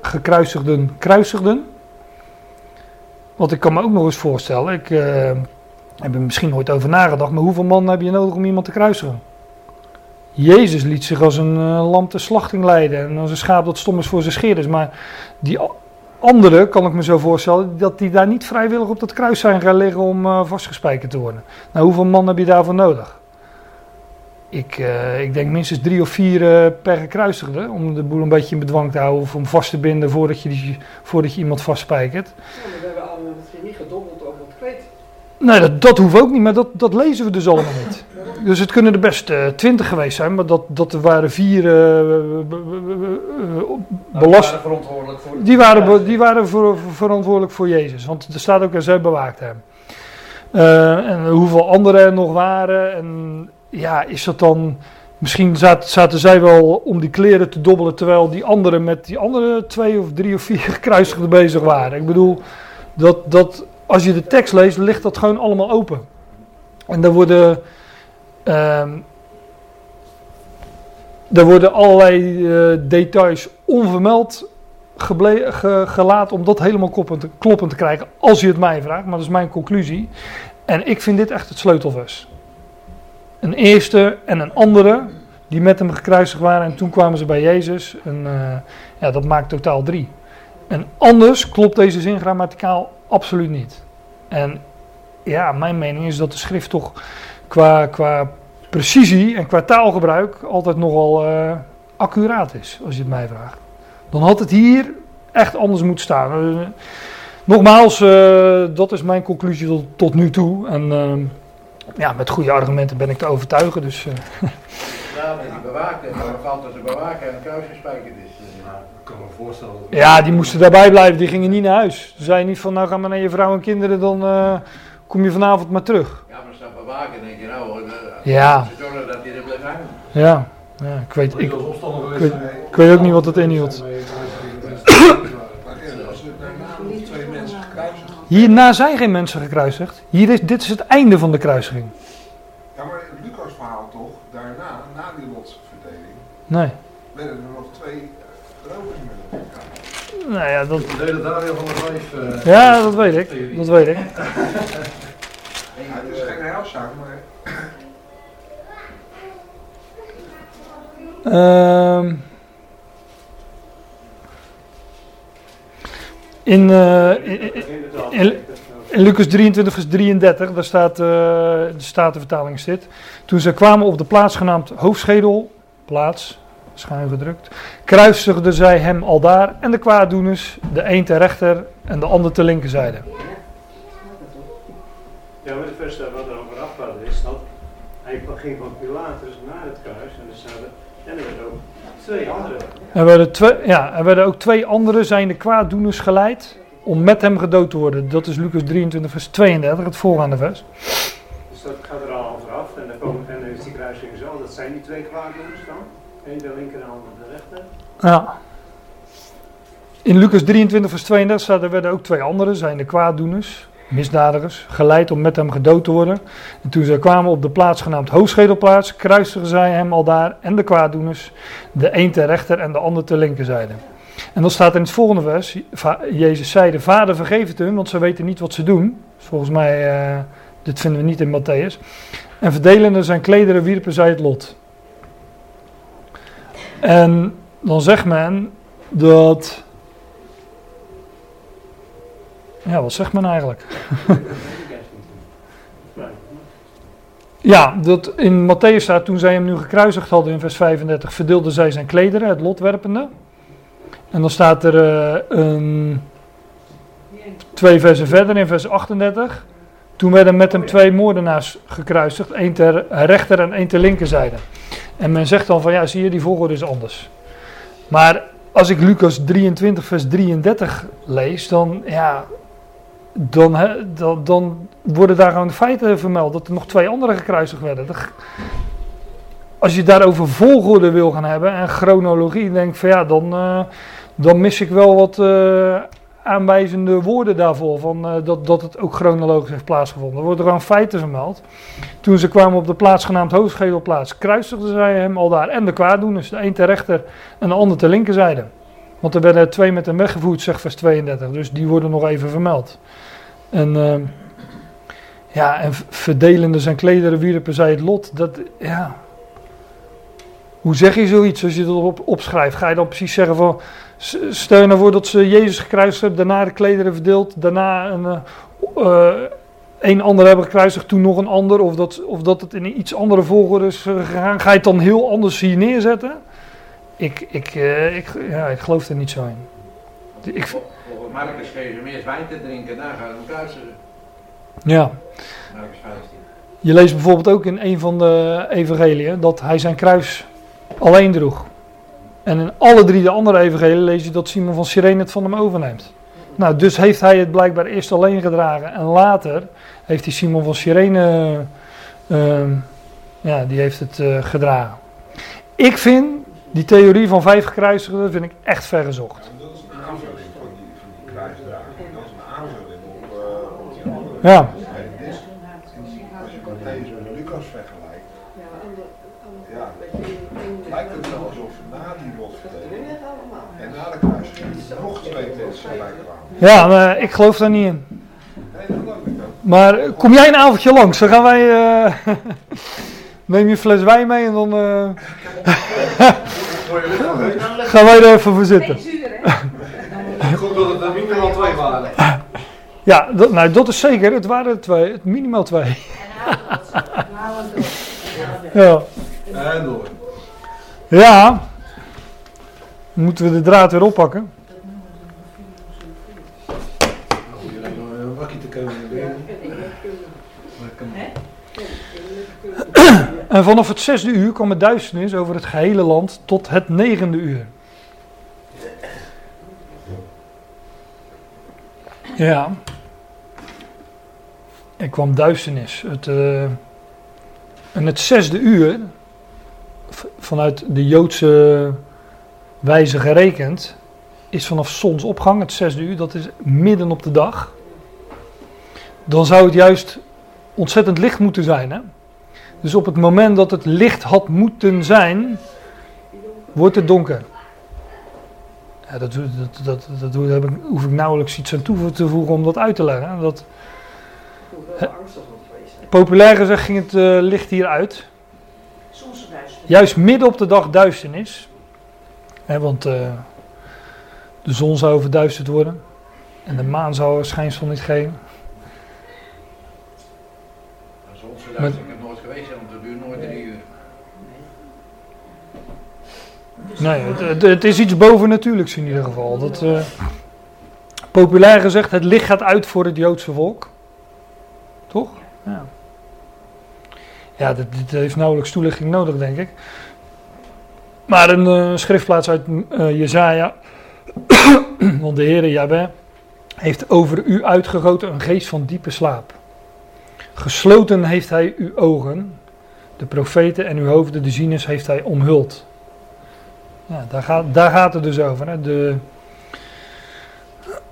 gekruisigden kruisigden? Want ik kan me ook nog eens voorstellen, ik eh, heb er misschien nooit over nagedacht, maar hoeveel man heb je nodig om iemand te kruisigen? Jezus liet zich als een eh, lam ter slachting leiden en als een schaap dat stom is voor zijn scheerders. Maar die anderen, kan ik me zo voorstellen, dat die daar niet vrijwillig op dat kruis zijn gaan liggen om eh, vastgespijkerd te worden. Nou, hoeveel man heb je daarvoor nodig? Ik, ik denk minstens drie of vier per gekruisigde, om de boel een beetje in bedwang te houden of om vast te binden voordat je, die, voordat je iemand vastspijkert maar we hebben allemaal misschien niet gedobbeld over het kleed. Nee, dat, dat hoeft ook niet, maar dat, dat lezen we dus allemaal niet. Dus het kunnen er best eh, twintig geweest zijn, maar dat, dat er waren vier Nou, belast... die waren verantwoordelijk voor Die waren, die waren voor, verantwoordelijk voor Jezus, want er staat ook dat zij bewaakt hem. En hoeveel anderen er nog waren. En ja, is dat dan. Misschien zaten, zaten zij wel om die kleren te dobbelen, terwijl die anderen met die andere twee of drie of vier (laughs) gekruisigden bezig waren. Ik bedoel, dat, dat, als je de tekst leest, ligt dat gewoon allemaal open. En daar worden. ehm daar worden allerlei eh, details onvermeld geble- ge- gelaten om dat helemaal kloppend te, kloppend te krijgen, als je het mij vraagt. Maar dat is mijn conclusie. En ik vind dit echt het sleutelvers. Een eerste en een andere, die met hem gekruisigd waren en toen kwamen ze bij Jezus. En eh, ja, dat maakt totaal drie. En anders klopt deze zin grammaticaal absoluut niet. En ja, mijn mening is dat de schrift toch qua, qua precisie en qua taalgebruik altijd nogal eh, accuraat is, als je het mij vraagt. Dan had het hier echt anders moeten staan. Eh, nogmaals, eh, dat is mijn conclusie tot, tot nu toe. En ja, met goede argumenten ben ik te overtuigen. Dus, Ja, met die bewaken. Maar dan valt dat de bewaker aan het kruis is. Dus, Nou, ik kan me voorstellen. dat- ja, die moesten daarbij blijven. Die gingen niet naar huis. Ze zeiden niet van, nou ga maar naar je vrouw en kinderen, dan eh, kom je vanavond maar terug. Ja, maar staat bewaken denk je nou, eh, Ja. ze zorgen dat hij er blijft hangen. Ja, ja ik weet, ik, ik weet, zijn. ik weet ook niet wat het inhield. Er. Hierna zijn geen mensen gekruisigd. Hier is, dit is het einde van de kruisiging. Ja, maar Lucas verhaal toch, daarna, na die lotsverdeling, Nee. werden er nog twee uh, rovers met elkaar. Nou ja, dat, De hele Daniel van der Vijf. eh, ja, dat weet ik. Dat weet ik. (laughs) Het is geen heilzaak, maar Ehm in, eh, in, in- in Lucas 23 vers 33, daar staat, eh, de Statenvertaling zit. Toen ze kwamen op de plaats genaamd Hoofdschedel, plaats, schuin gedrukt, kruisigden zij hem aldaar en de kwaaddoeners, de een ter rechter en de ander ter linkerzijde. Ja, maar de vers daar wat er over afgaat is dat hij ging van Pilatus naar het kruis en er staat er, en er werden ook twee anderen. Er werden, twee, ja, er werden ook twee andere zijn de kwaaddoeners geleid om met hem gedood te worden. Dat is Lucas 23 vers 32, het voorgaande vers. Dus dat gaat er al over af en dan, komen, en dan is die kruising zo, dat zijn die twee kwaaddoeners dan. Eén de linker en de ander de rechter. Ja. In Lucas 23 vers 32 staat er werden ook twee anderen, zijn de kwaaddoeners, misdadigers, geleid om met hem gedood te worden. En toen zij kwamen op de plaats genaamd Hoogschedelplaats, kruistigen zij hem al daar en de kwaaddoeners, de een ter rechter en de ander ter linkerzijde. En dan staat in het volgende vers, Jezus zeide, Vader vergeef het hun, want ze weten niet wat ze doen. Volgens mij, eh, dit vinden we niet in Matthäus. En verdelende zijn klederen wierpen zij het lot. En dan zegt men dat... Ja, wat zegt men eigenlijk? (laughs) Ja, dat in Matthäus staat, toen zij hem nu gekruisigd hadden in vers 35, verdeelden zij zijn klederen, het lot werpende. En dan staat er eh, een, twee versen verder in vers 38. Toen werden met hem twee moordenaars gekruisigd, één ter rechter en één ter linkerzijde. En men zegt dan van ja, zie je, die volgorde is anders. Maar als ik Lucas 23 vers 33 lees, dan ja, dan, dan, worden daar gewoon feiten vermeld dat er nog twee anderen gekruisigd werden. Als je daarover volgorde wil gaan hebben en chronologie, denk ik van ja, dan, eh, dan mis ik wel wat eh, aanwijzende woorden daarvoor. Van, eh, dat, dat het ook chronologisch heeft plaatsgevonden. Er worden gewoon feiten vermeld. Toen ze kwamen op de plaats genaamd Hoogschedelplaats, kruisigden zij hem al daar en de kwaaddoeners. De een ter rechter en de ander ter linkerzijde. Want er werden twee met hem weggevoerd, zegt vers 32. Dus die worden nog even vermeld. En, eh, ja, en verdelende zijn klederen wierpen zij het lot. Dat, ja. Hoe zeg je zoiets als je dat op, opschrijft? Ga je dan precies zeggen van... s- Stel je nou voor dat ze Jezus gekruisigd hebben, daarna de klederen verdeeld, daarna een, eh, eh, een ander hebben gekruisigd, toen nog een ander, of dat, of dat het in een iets andere volgorde is eh, gegaan. Ga je het dan heel anders hier neerzetten? Ik, ik, ik, ja, ik geloof er niet zo in. Ik, Vol- Volgens Marcus geven meer wijn te drinken, daar gaan we hem kruisigen. ja. Marcus 15. Je leest bijvoorbeeld ook in een van de evangeliën dat hij zijn kruis alleen droeg. En in alle drie de andere evangeliën lees je dat Simon van Cyrene het van hem overneemt. Nou, dus heeft hij het blijkbaar eerst alleen gedragen en later heeft hij Simon van Cyrene, ehm, ja, die heeft het eh, gedragen. Ik vind die theorie van vijf gekruisigden vind ik echt vergezocht. Ja, dat is een aanvulling van die, van die kruisdraging. Dat is een aanvulling op, eh, op die andere. Ja. Ja, maar ik geloof daar niet in. Maar eh, kom jij een avondje langs, dan gaan wij. eh, (laughs) neem je fles wijn mee en dan eh, (laughs) gaan wij er even voor zitten. Geen zuur, hè? Goed dat het er minimaal twee waren. Ja, dat, nou, dat is zeker. Het waren er twee, het minimaal twee. (laughs) Ja. En door. ja. Moeten we de draad weer oppakken? Moet je nog een bakje te komen weer. (clears throat) En vanaf het zesde uur kwam het duisternis over het gehele land tot het negende uur. Ja. Er kwam duisternis. Het, eh, en het zesde uur, vanuit de Joodse wijze gerekend, is vanaf zonsopgang, het zesde uur, dat is midden op de dag. Dan zou het juist ontzettend licht moeten zijn, hè? Dus op het moment dat het licht had moeten zijn, wordt het donker. Ja, dat, dat, dat, dat, heb ik, hoef ik nauwelijks iets aan toe te voegen om dat uit te leggen. Dat, populair gezegd ging het eh, licht hier uit. Soms. Juist midden op de dag duisternis. Hè, want eh, de zon zou verduisterd worden. En de maan zou er schijnsel niet geven. Zonsverduistering heb ik nooit geweest, want het duurt nooit drie uur. Nee, het, het, het is iets bovennatuurlijks in ieder geval. Dat, eh, populair gezegd, het licht gaat uit voor het Joodse volk. Toch? Ja, ja dit, dit heeft nauwelijks toelichting nodig, denk ik. Maar een eh, schriftplaats uit eh Jezaja. (coughs) Want de Heere Jahweh heeft over u uitgegoten een geest van diepe slaap. Gesloten heeft hij uw ogen. De profeten en uw hoofden, de zieners, heeft hij omhuld. Ja, daar, gaat, daar gaat het dus over. Hè. De,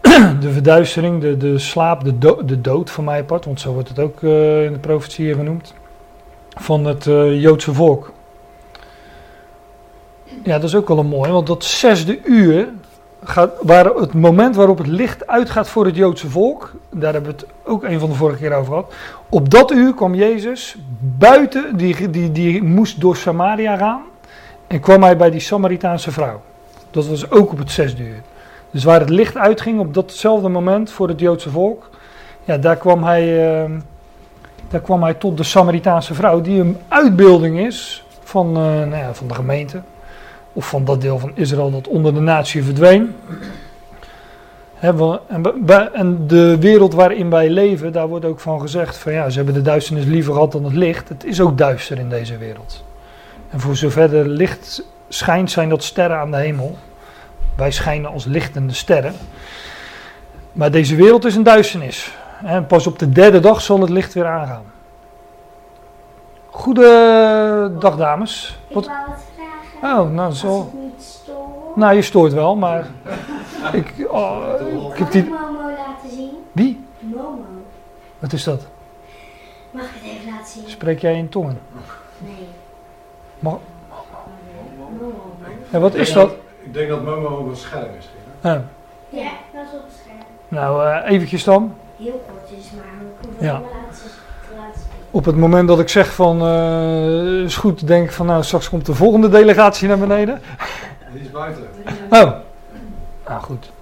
(coughs) de verduistering, de, de slaap, de, de dood van mij apart, want zo wordt het ook eh, in de profetie genoemd, van het eh, Joodse volk. Ja, dat is ook wel een mooi, want dat zesde uur, waar het moment waarop het licht uitgaat voor het Joodse volk, daar hebben we het ook een van de vorige keer over gehad. Op dat uur kwam Jezus buiten, die, die, die moest door Samaria gaan, en kwam hij bij die Samaritaanse vrouw. Dat was ook op het zesde uur. Dus waar het licht uitging op datzelfde moment voor het Joodse volk, ja, daar kwam hij, eh, daar kwam hij tot de Samaritaanse vrouw, die een uitbeelding is van, eh, nou ja, van de gemeente. Of van dat deel van Israël dat onder de natie verdween. En, de wereld waarin wij leven, daar wordt ook van gezegd: van ja, ze hebben de duisternis liever gehad dan het licht. Het is ook duister in deze wereld. En voor zover er licht schijnt, zijn dat sterren aan de hemel. Wij schijnen als lichtende sterren. Maar deze wereld is een duisternis. En pas op de derde dag zal het licht weer aangaan. Goedendag, dames. Oh, nou, Als zo. Nou, je stoort wel, maar. Ik, oh, ik heb die. Momo laten zien? Wie? Momo. Wat is dat? Mag ik het even laten zien? Spreek jij in tongen? Nee. Momo. Ja, wat is dat? Ik denk dat Momo ook een scherm is. Ja. Ja, dat is op het scherm. Nou, eh, eventjes dan. Heel kort is maar. Ja. Op het moment dat ik zeg van. eh is goed, denk ik van. Nou, straks komt de volgende delegatie naar beneden. Die is buiten. Oh. Nou, goed.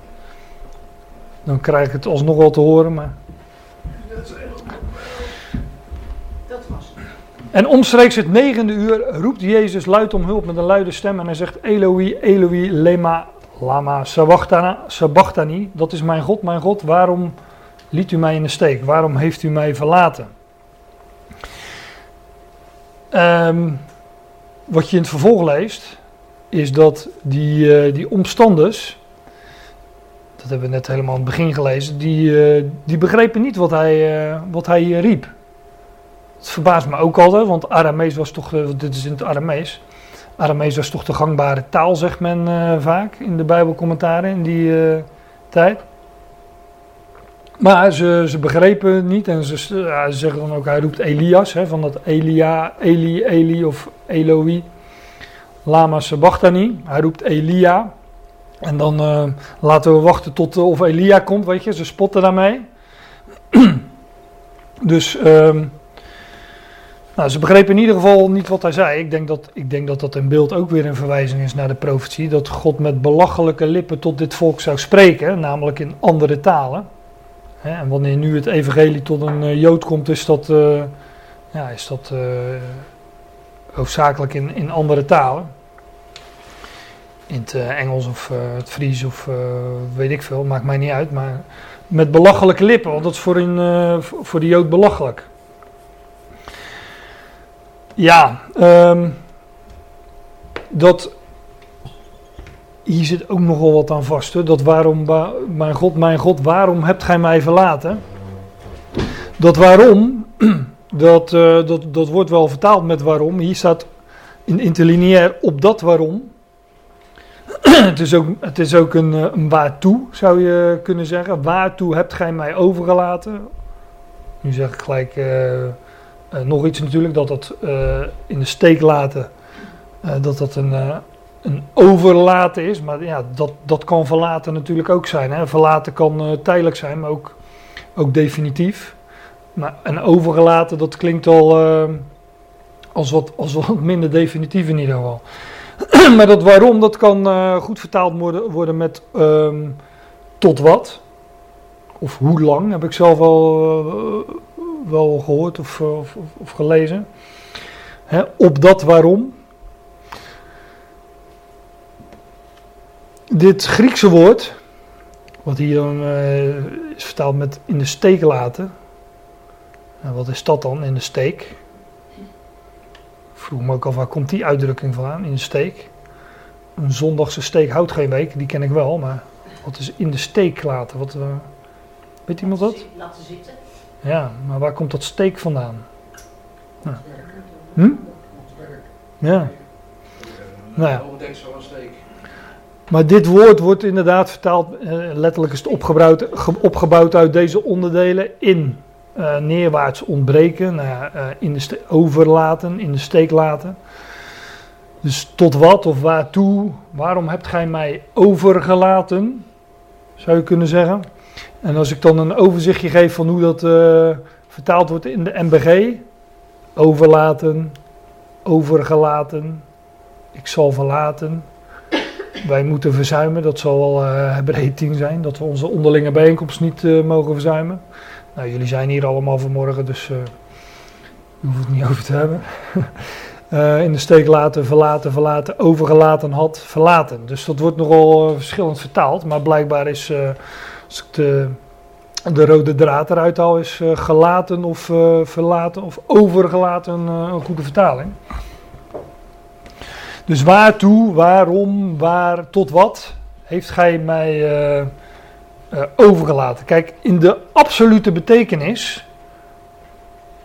Dan krijg ik het alsnog wel te horen, maar. Dat was het. En omstreeks het negende uur roept Jezus luid om hulp met een luide stem en hij zegt Eloi, Eloi, lema, lama, sabachthani. Dat is mijn God, mijn God, waarom liet u mij in de steek? Waarom heeft u mij verlaten? Ehm, wat je in het vervolg leest, is dat die, eh, die omstanders, dat hebben we net helemaal aan het begin gelezen, die, eh, die begrepen niet wat hij, eh, wat hij riep. Het verbaast me ook altijd, want Aramees was toch, dit is in het Aramees. Aramees was toch de gangbare taal, zegt men vaak in de Bijbelcommentaren in die tijd. Maar ze, ze begrepen niet en ze, ze zeggen dan ook, hij roept Elias, hè, van dat Elia, Eli, Eli of Eloi, Lama Sabachthani. Hij roept Elia. En dan eh, laten we wachten tot eh, of Elia komt, weet je, ze spotten daarmee. (clears throat) dus... ehm, nou, ze begrepen in ieder geval niet wat hij zei. Ik denk, dat, ik denk dat dat in beeld ook weer een verwijzing is naar de profetie. Dat God met belachelijke lippen tot dit volk zou spreken, namelijk in andere talen. En wanneer nu het evangelie tot een eh, Jood komt, is dat, eh, ja, is dat eh, hoofdzakelijk in, in andere talen. In het Engels of het Fries of weet ik veel, maakt mij niet uit. Maar met belachelijke lippen, want dat is voor, een, voor de Jood belachelijk. Ja, ehm, dat. Hier zit ook nogal wat aan vast. Hè? Dat waarom, wa- mijn God, mijn God, waarom hebt gij mij verlaten? Dat waarom, (clears throat) dat, eh, dat, dat wordt wel vertaald met waarom. Hier staat in interlineair op dat waarom. (clears throat) het, is ook, het is ook een, eh, een waartoe, zou je kunnen zeggen. Waartoe hebt gij mij overgelaten? Nu zeg ik gelijk. eh, nog iets natuurlijk, dat dat in de steek laten, dat dat een, een overlaten is. Maar ja, dat, dat kan verlaten natuurlijk ook zijn. Hè. Verlaten kan eh, tijdelijk zijn, maar ook, ook definitief. Maar een overgelaten, dat klinkt al eh, als, wat, als wat minder definitief in ieder geval. (clears throat) maar dat waarom, dat kan eh, goed vertaald worden, worden met ehm, tot wat. Of hoe lang, heb ik zelf eh, wel gehoord of, eh, of, of, of gelezen. Hè, op dat waarom. Dit Griekse woord, wat hier dan eh, is vertaald met in de steek laten. En wat is dat dan in de steek? Ik vroeg me ook af waar komt die uitdrukking vandaan, in de steek? Een zondagse steek houdt geen week, die ken ik wel, maar wat is in de steek laten? Wat, eh, weet iemand dat? Laten zitten. Ja, maar waar komt dat steek vandaan? Hm? Ja. Nou ja. Zo'n steek? Maar dit woord wordt inderdaad vertaald, eh, letterlijk is het opgebouwd, ge- opgebouwd uit deze onderdelen in eh, neerwaarts ontbreken, nou eh, in de overlaten, in de steek laten. Dus tot wat of waartoe, waarom hebt gij mij overgelaten, zou je kunnen zeggen. En als ik dan een overzichtje geef van hoe dat vertaald wordt in de MBG, overlaten, overgelaten, ik zal verlaten, wij moeten verzuimen. Dat zal wel eh Hebreeën 10 zijn. Dat we onze onderlinge bijeenkomst niet eh, mogen verzuimen. Nou, jullie zijn hier allemaal vanmorgen, dus eh we hoeven het niet over te hebben. (laughs) In de steek laten, verlaten, verlaten, overgelaten had, verlaten. Dus dat wordt nogal verschillend vertaald. Maar blijkbaar is, als ik de, de rode draad eruit haal, is gelaten of verlaten of overgelaten een goede vertaling. Dus waartoe, waarom, waar, tot wat heeft gij mij eh, eh, overgelaten? Kijk, in de absolute betekenis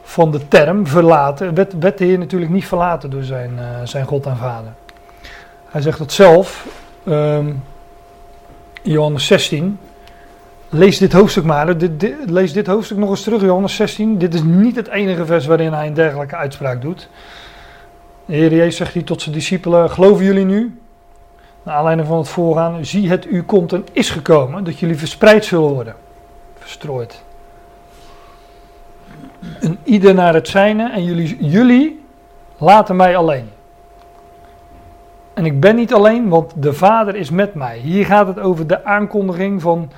van de term verlaten, werd, werd de Heer natuurlijk niet verlaten door zijn, eh, zijn God en Vader. Hij zegt dat zelf, in Johannes 16. Lees dit hoofdstuk maar, lees dit hoofdstuk nog eens terug, Johannes 16. Dit is niet het enige vers waarin hij een dergelijke uitspraak doet. De Heer Jezus zegt hier tot zijn discipelen: Geloven jullie nu? Naar aanleiding van het voorgaan: Zie, het u komt en is gekomen, dat jullie verspreid zullen worden. Verstrooid. En ieder naar het zijne, en jullie, jullie laten mij alleen. En ik ben niet alleen, want de Vader is met mij. Hier gaat het over de aankondiging van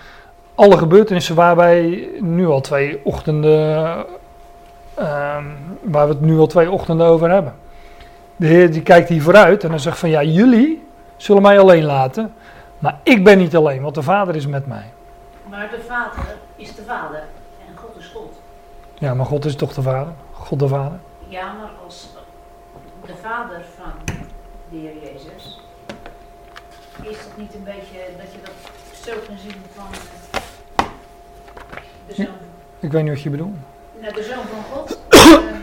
alle gebeurtenissen waar wij nu al twee ochtenden. ehm, waar we het nu al twee ochtenden over hebben. De Heer die kijkt hier vooruit en hij zegt van ja, jullie zullen mij alleen laten, maar ik ben niet alleen, want de Vader is met mij. Maar de Vader is de Vader en God is God. Ja, maar God is toch de Vader? God de Vader? Ja, maar als de Vader van de Heer Jezus, is dat niet een beetje dat je dat zo kan zien van eh, de zoon, Ik weet niet wat je bedoelt. nou, de zoon van God? (coughs)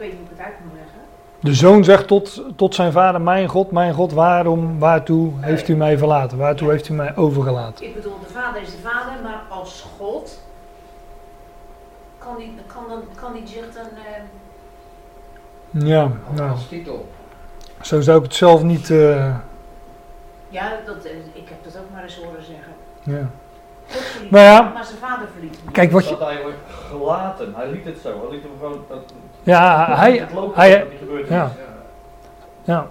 Weet niet hoe ik het uit moet leggen. De zoon zegt tot, tot zijn vader: Mijn God, mijn God, waarom, waartoe heeft u mij verlaten? Waartoe heeft u mij overgelaten? Ik bedoel, de Vader is de Vader, maar als God kan die, kan dan, kan die zich dan. eh, Ja, nou, Als titel. zo zou ik het zelf niet. eh, ja, dat, eh, ik heb dat ook maar eens horen zeggen. ja. Verliet Maar ja. maar zijn vader verliet. Kijk, wat je. Dat eigenlijk gelaten. Hij liet het zo. Hij liet hem gewoon. Ja, hij. het lopen hij- ja. Ja,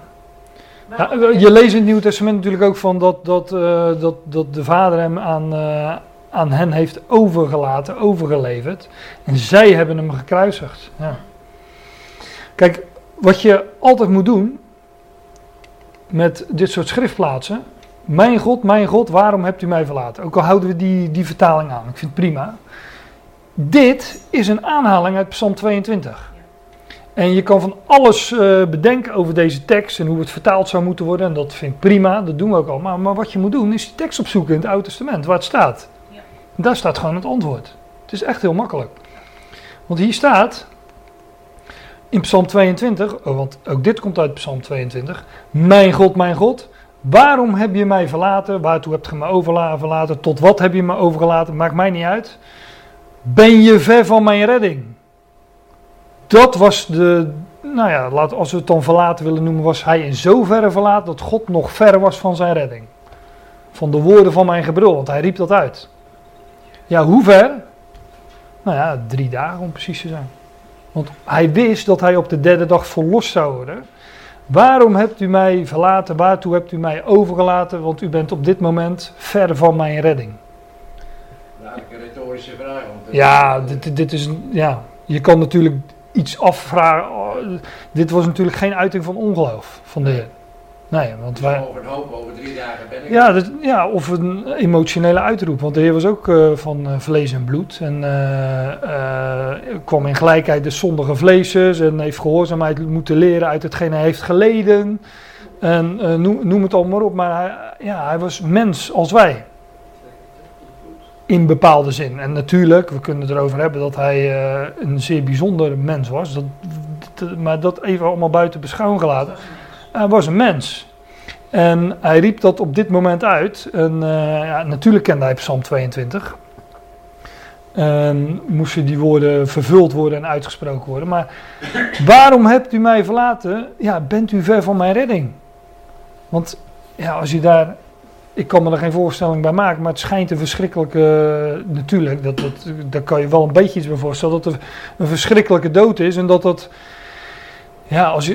je leest in het Nieuwe Testament natuurlijk ook van dat, dat, eh, dat, dat de Vader hem aan, eh, aan hen heeft overgelaten, overgeleverd. En zij hebben hem gekruisigd. Ja. Kijk, wat je altijd moet doen met dit soort schriftplaatsen. Mijn God, mijn God, waarom hebt u mij verlaten? Ook al houden we die, die vertaling aan, ik vind het prima. Dit is een aanhaling uit Psalm 22. En je kan van alles eh, bedenken over deze tekst en hoe het vertaald zou moeten worden. En dat vind ik prima, dat doen we ook al. Maar, wat je moet doen is die tekst opzoeken in het Oude Testament, waar het staat. Ja. Daar staat gewoon het antwoord. Het is echt heel makkelijk. Want hier staat in Psalm 22, oh, want ook dit komt uit Psalm 22. Mijn God, mijn God, waarom heb je mij verlaten? Waartoe hebt je me verlaten? Tot wat heb je me overgelaten? Maakt mij niet uit. Ben je ver van mijn redding? Dat was de, nou ja, laat, als we het dan verlaten willen noemen, was hij in zoverre verlaten dat God nog ver was van zijn redding. Van de woorden van mijn gebrul, want hij riep dat uit. Ja, hoe ver? Nou ja, drie dagen om precies te zijn. Want hij wist dat hij op de derde dag verlost zou worden. Waarom hebt u mij verlaten? Waartoe hebt u mij overgelaten? Want u bent op dit moment ver van mijn redding. Nou, een retorische vraag. want Ja, dit, dit is, ja, je kan natuurlijk iets afvragen. Oh, dit was natuurlijk geen uiting van ongeloof van de Heer. Nee, want Dus wij, over een hoop, over drie dagen ben ik. Ja, dat, ja, of een emotionele uitroep. Want de Heer was ook eh, van eh, vlees en bloed. En eh, eh, kwam in gelijkheid de zondige vleesjes. En heeft gehoorzaamheid moeten leren uit hetgeen hij heeft geleden. En eh, noem, noem het allemaal maar op. Maar hij, ja, hij was mens als wij. In bepaalde zin. En natuurlijk, we kunnen erover hebben dat hij eh, een zeer bijzonder mens was. Dat, dat- maar dat even allemaal buiten beschouwing gelaten. Hij was een mens. En hij riep dat op dit moment uit. Eh, ja, natuurlijk kende hij Psalm 22. En moesten die woorden vervuld worden en uitgesproken worden. Maar waarom hebt u mij verlaten? Ja, bent u ver van mijn redding? Want ja, als je daar. Ik kan me er geen voorstelling bij maken, maar het schijnt een verschrikkelijke. Natuurlijk, dat, dat, daar kan je wel een beetje iets bij voorstellen. Dat er een verschrikkelijke dood is en dat dat. Ja, als je,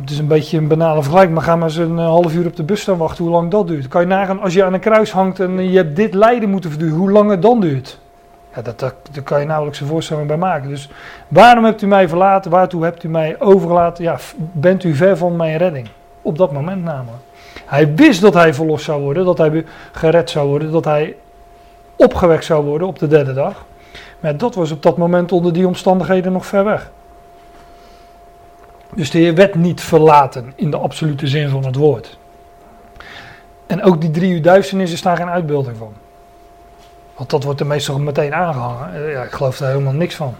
het is een beetje een banale vergelijking, maar ga maar eens een eh, half uur op de bus staan wachten, hoe lang dat duurt. Kan je nagaan, als je aan een kruis hangt en je hebt dit lijden moeten verduren, hoe lang het dan duurt. Ja, dat, dat, daar kan je nauwelijks een voorstelling bij maken. Dus waarom hebt u mij verlaten? Waartoe hebt u mij overgelaten? Ja, bent u ver van mijn redding? Op dat moment namelijk. Hij wist dat hij verlost zou worden, dat hij gered zou worden, dat hij opgewekt zou worden op de derde dag. Maar dat was op dat moment onder die omstandigheden nog ver weg. Dus de Heer werd niet verlaten in de absolute zin van het woord. En ook die drie uur duisternis is daar geen uitbeelding van. Want dat wordt er meestal meteen aangehangen. Eh, Ja, ik geloof daar helemaal niks van.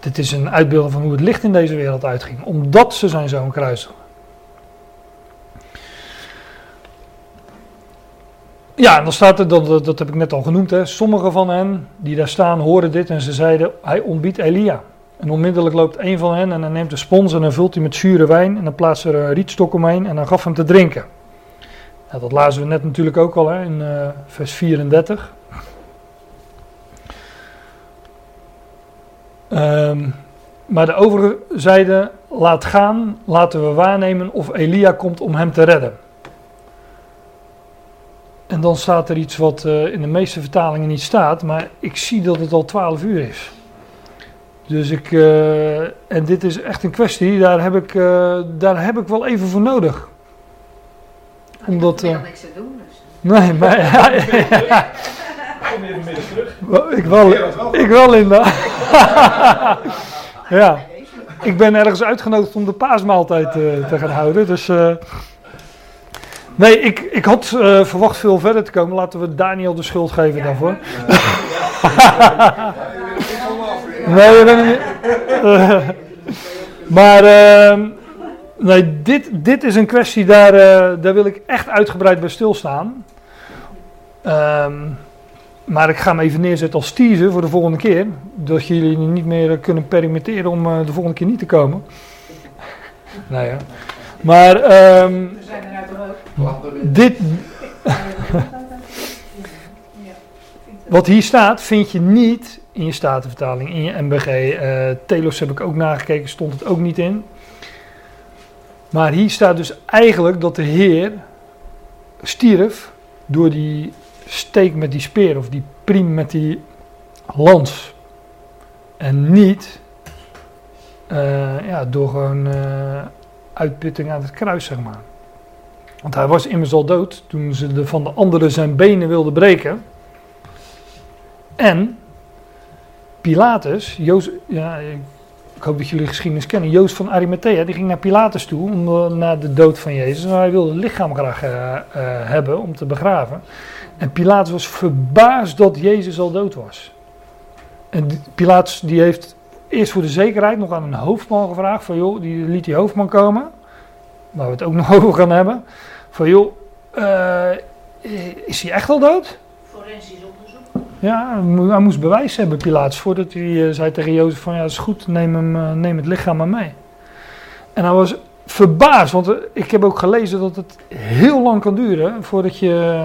Dit is een uitbeelding van hoe het licht in deze wereld uitging. Omdat ze zijn zoon kruisigen. Ja, en dan staat er, dat, dat, heb ik net al genoemd, hè, van hen die daar staan horen dit en ze zeiden, hij ontbiedt Elia. En onmiddellijk loopt een van hen en hij neemt de spons en dan vult hij met zure wijn en dan plaatst er een rietstok omheen en dan gaf hem te drinken. Dat lazen we net natuurlijk ook al hè, in eh, vers 34. Ehm, maar de overigen zeiden, laat gaan, laten we waarnemen of Elia komt om hem te redden. En dan staat er iets wat eh, in de meeste vertalingen niet staat, maar ik zie dat het al 12 uur is. Dus ik, eh, en dit is echt een kwestie, daar heb ik, eh, daar heb ik wel even voor nodig. Omdat, Ik heb niks te doen, dus. Nee, maar Kom even midden terug. Ik wel, ik wel Linda. ja, ik ben ergens uitgenodigd om de paasmaaltijd eh, te gaan houden, dus... eh, Nee, ik, ik had eh, verwacht veel verder te komen. Laten we Daniel de schuld geven daarvoor. (laughs) Nee, je bent niet. Eh, maar ehm, nee, dit, dit is een kwestie, daar, eh, daar wil ik echt uitgebreid bij stilstaan. Ehm, maar ik ga hem even neerzetten als teaser voor de volgende keer. Dat jullie niet meer kunnen permitteren om eh, de volgende keer niet te komen. (laughs) Nee, ja. Maar ehm, dit, (laughs) Wat hier staat, vind je niet in je statenvertaling, in je MBG. eh Telos heb ik ook nagekeken, stond het ook niet in. Maar hier staat dus eigenlijk dat de Heer stierf door die steek met die speer of die priem met die lans. En niet eh, ja, door gewoon eh, uitputting aan het kruis, zeg maar. Want hij was immers al dood toen ze de, van de anderen zijn benen wilden breken. En Pilatus, Jozef, ja, ik hoop dat jullie geschiedenis kennen, Joost van Arimathea, die ging naar Pilatus toe om, eh, na de dood van Jezus. Hij wilde het lichaam graag eh, eh, hebben om te begraven. En Pilatus was verbaasd dat Jezus al dood was. En Pilatus die heeft eerst voor de zekerheid nog aan een hoofdman gevraagd, van joh, die liet die hoofdman komen, waar we het ook (laughs) nog over gaan hebben, van joh, eh, is hij echt al dood? Forensisch onderzoek. Ja, hij mo- hij moest bewijs hebben, Pilatus, voordat hij eh, zei tegen Jozef van ja, dat is goed, neem, hem, eh, neem het lichaam maar mee. En hij was verbaasd, want ik heb ook gelezen dat het heel lang kan duren voordat je,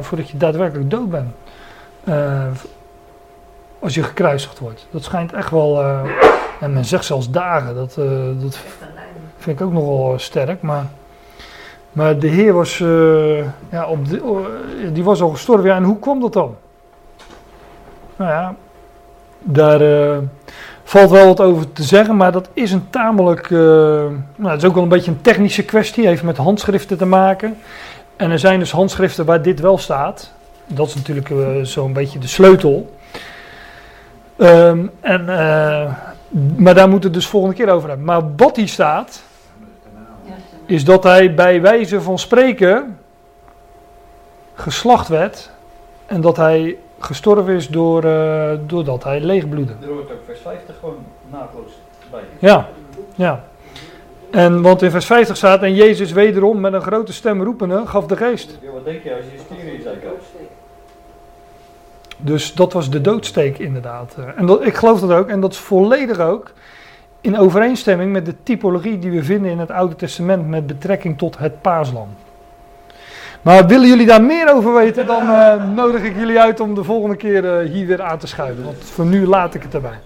voordat je daadwerkelijk dood bent. Als je gekruisigd wordt. Dat schijnt echt wel, en men zegt zelfs dagen, dat, dat. Vind ik ook nogal eh, sterk, maar... Maar de Heer was, eh, ja, op oh, die was al gestorven. En hoe kwam dat dan? Nou ja, daar, eh, valt wel wat over te zeggen, maar dat is een tamelijk. nou, het is ook wel een beetje een technische kwestie, heeft met handschriften te maken. En er zijn dus handschriften waar dit wel staat. Dat is natuurlijk zo'n beetje de sleutel. Ehm, en, maar daar moeten we het dus volgende keer over hebben. Maar wat hier staat, is dat hij bij wijze van spreken geslacht werd. En dat hij gestorven is door, eh, doordat hij leegbloedde. Er hoort ook vers 50 gewoon naadloos bij. Ja, ja. En want in vers 50 staat, en Jezus wederom met een grote stem roepende, gaf de geest. Ja, wat denk je als je zei koopt? Dus dat was de doodsteek inderdaad. En dat, ik geloof dat ook, en dat is volledig ook in overeenstemming met de typologie die we vinden in het Oude Testament met betrekking tot het paaslam. Maar willen jullie daar meer over weten, dan eh, nodig ik jullie uit om de volgende keer eh, hier weer aan te schuiven. Want voor nu laat ik het erbij.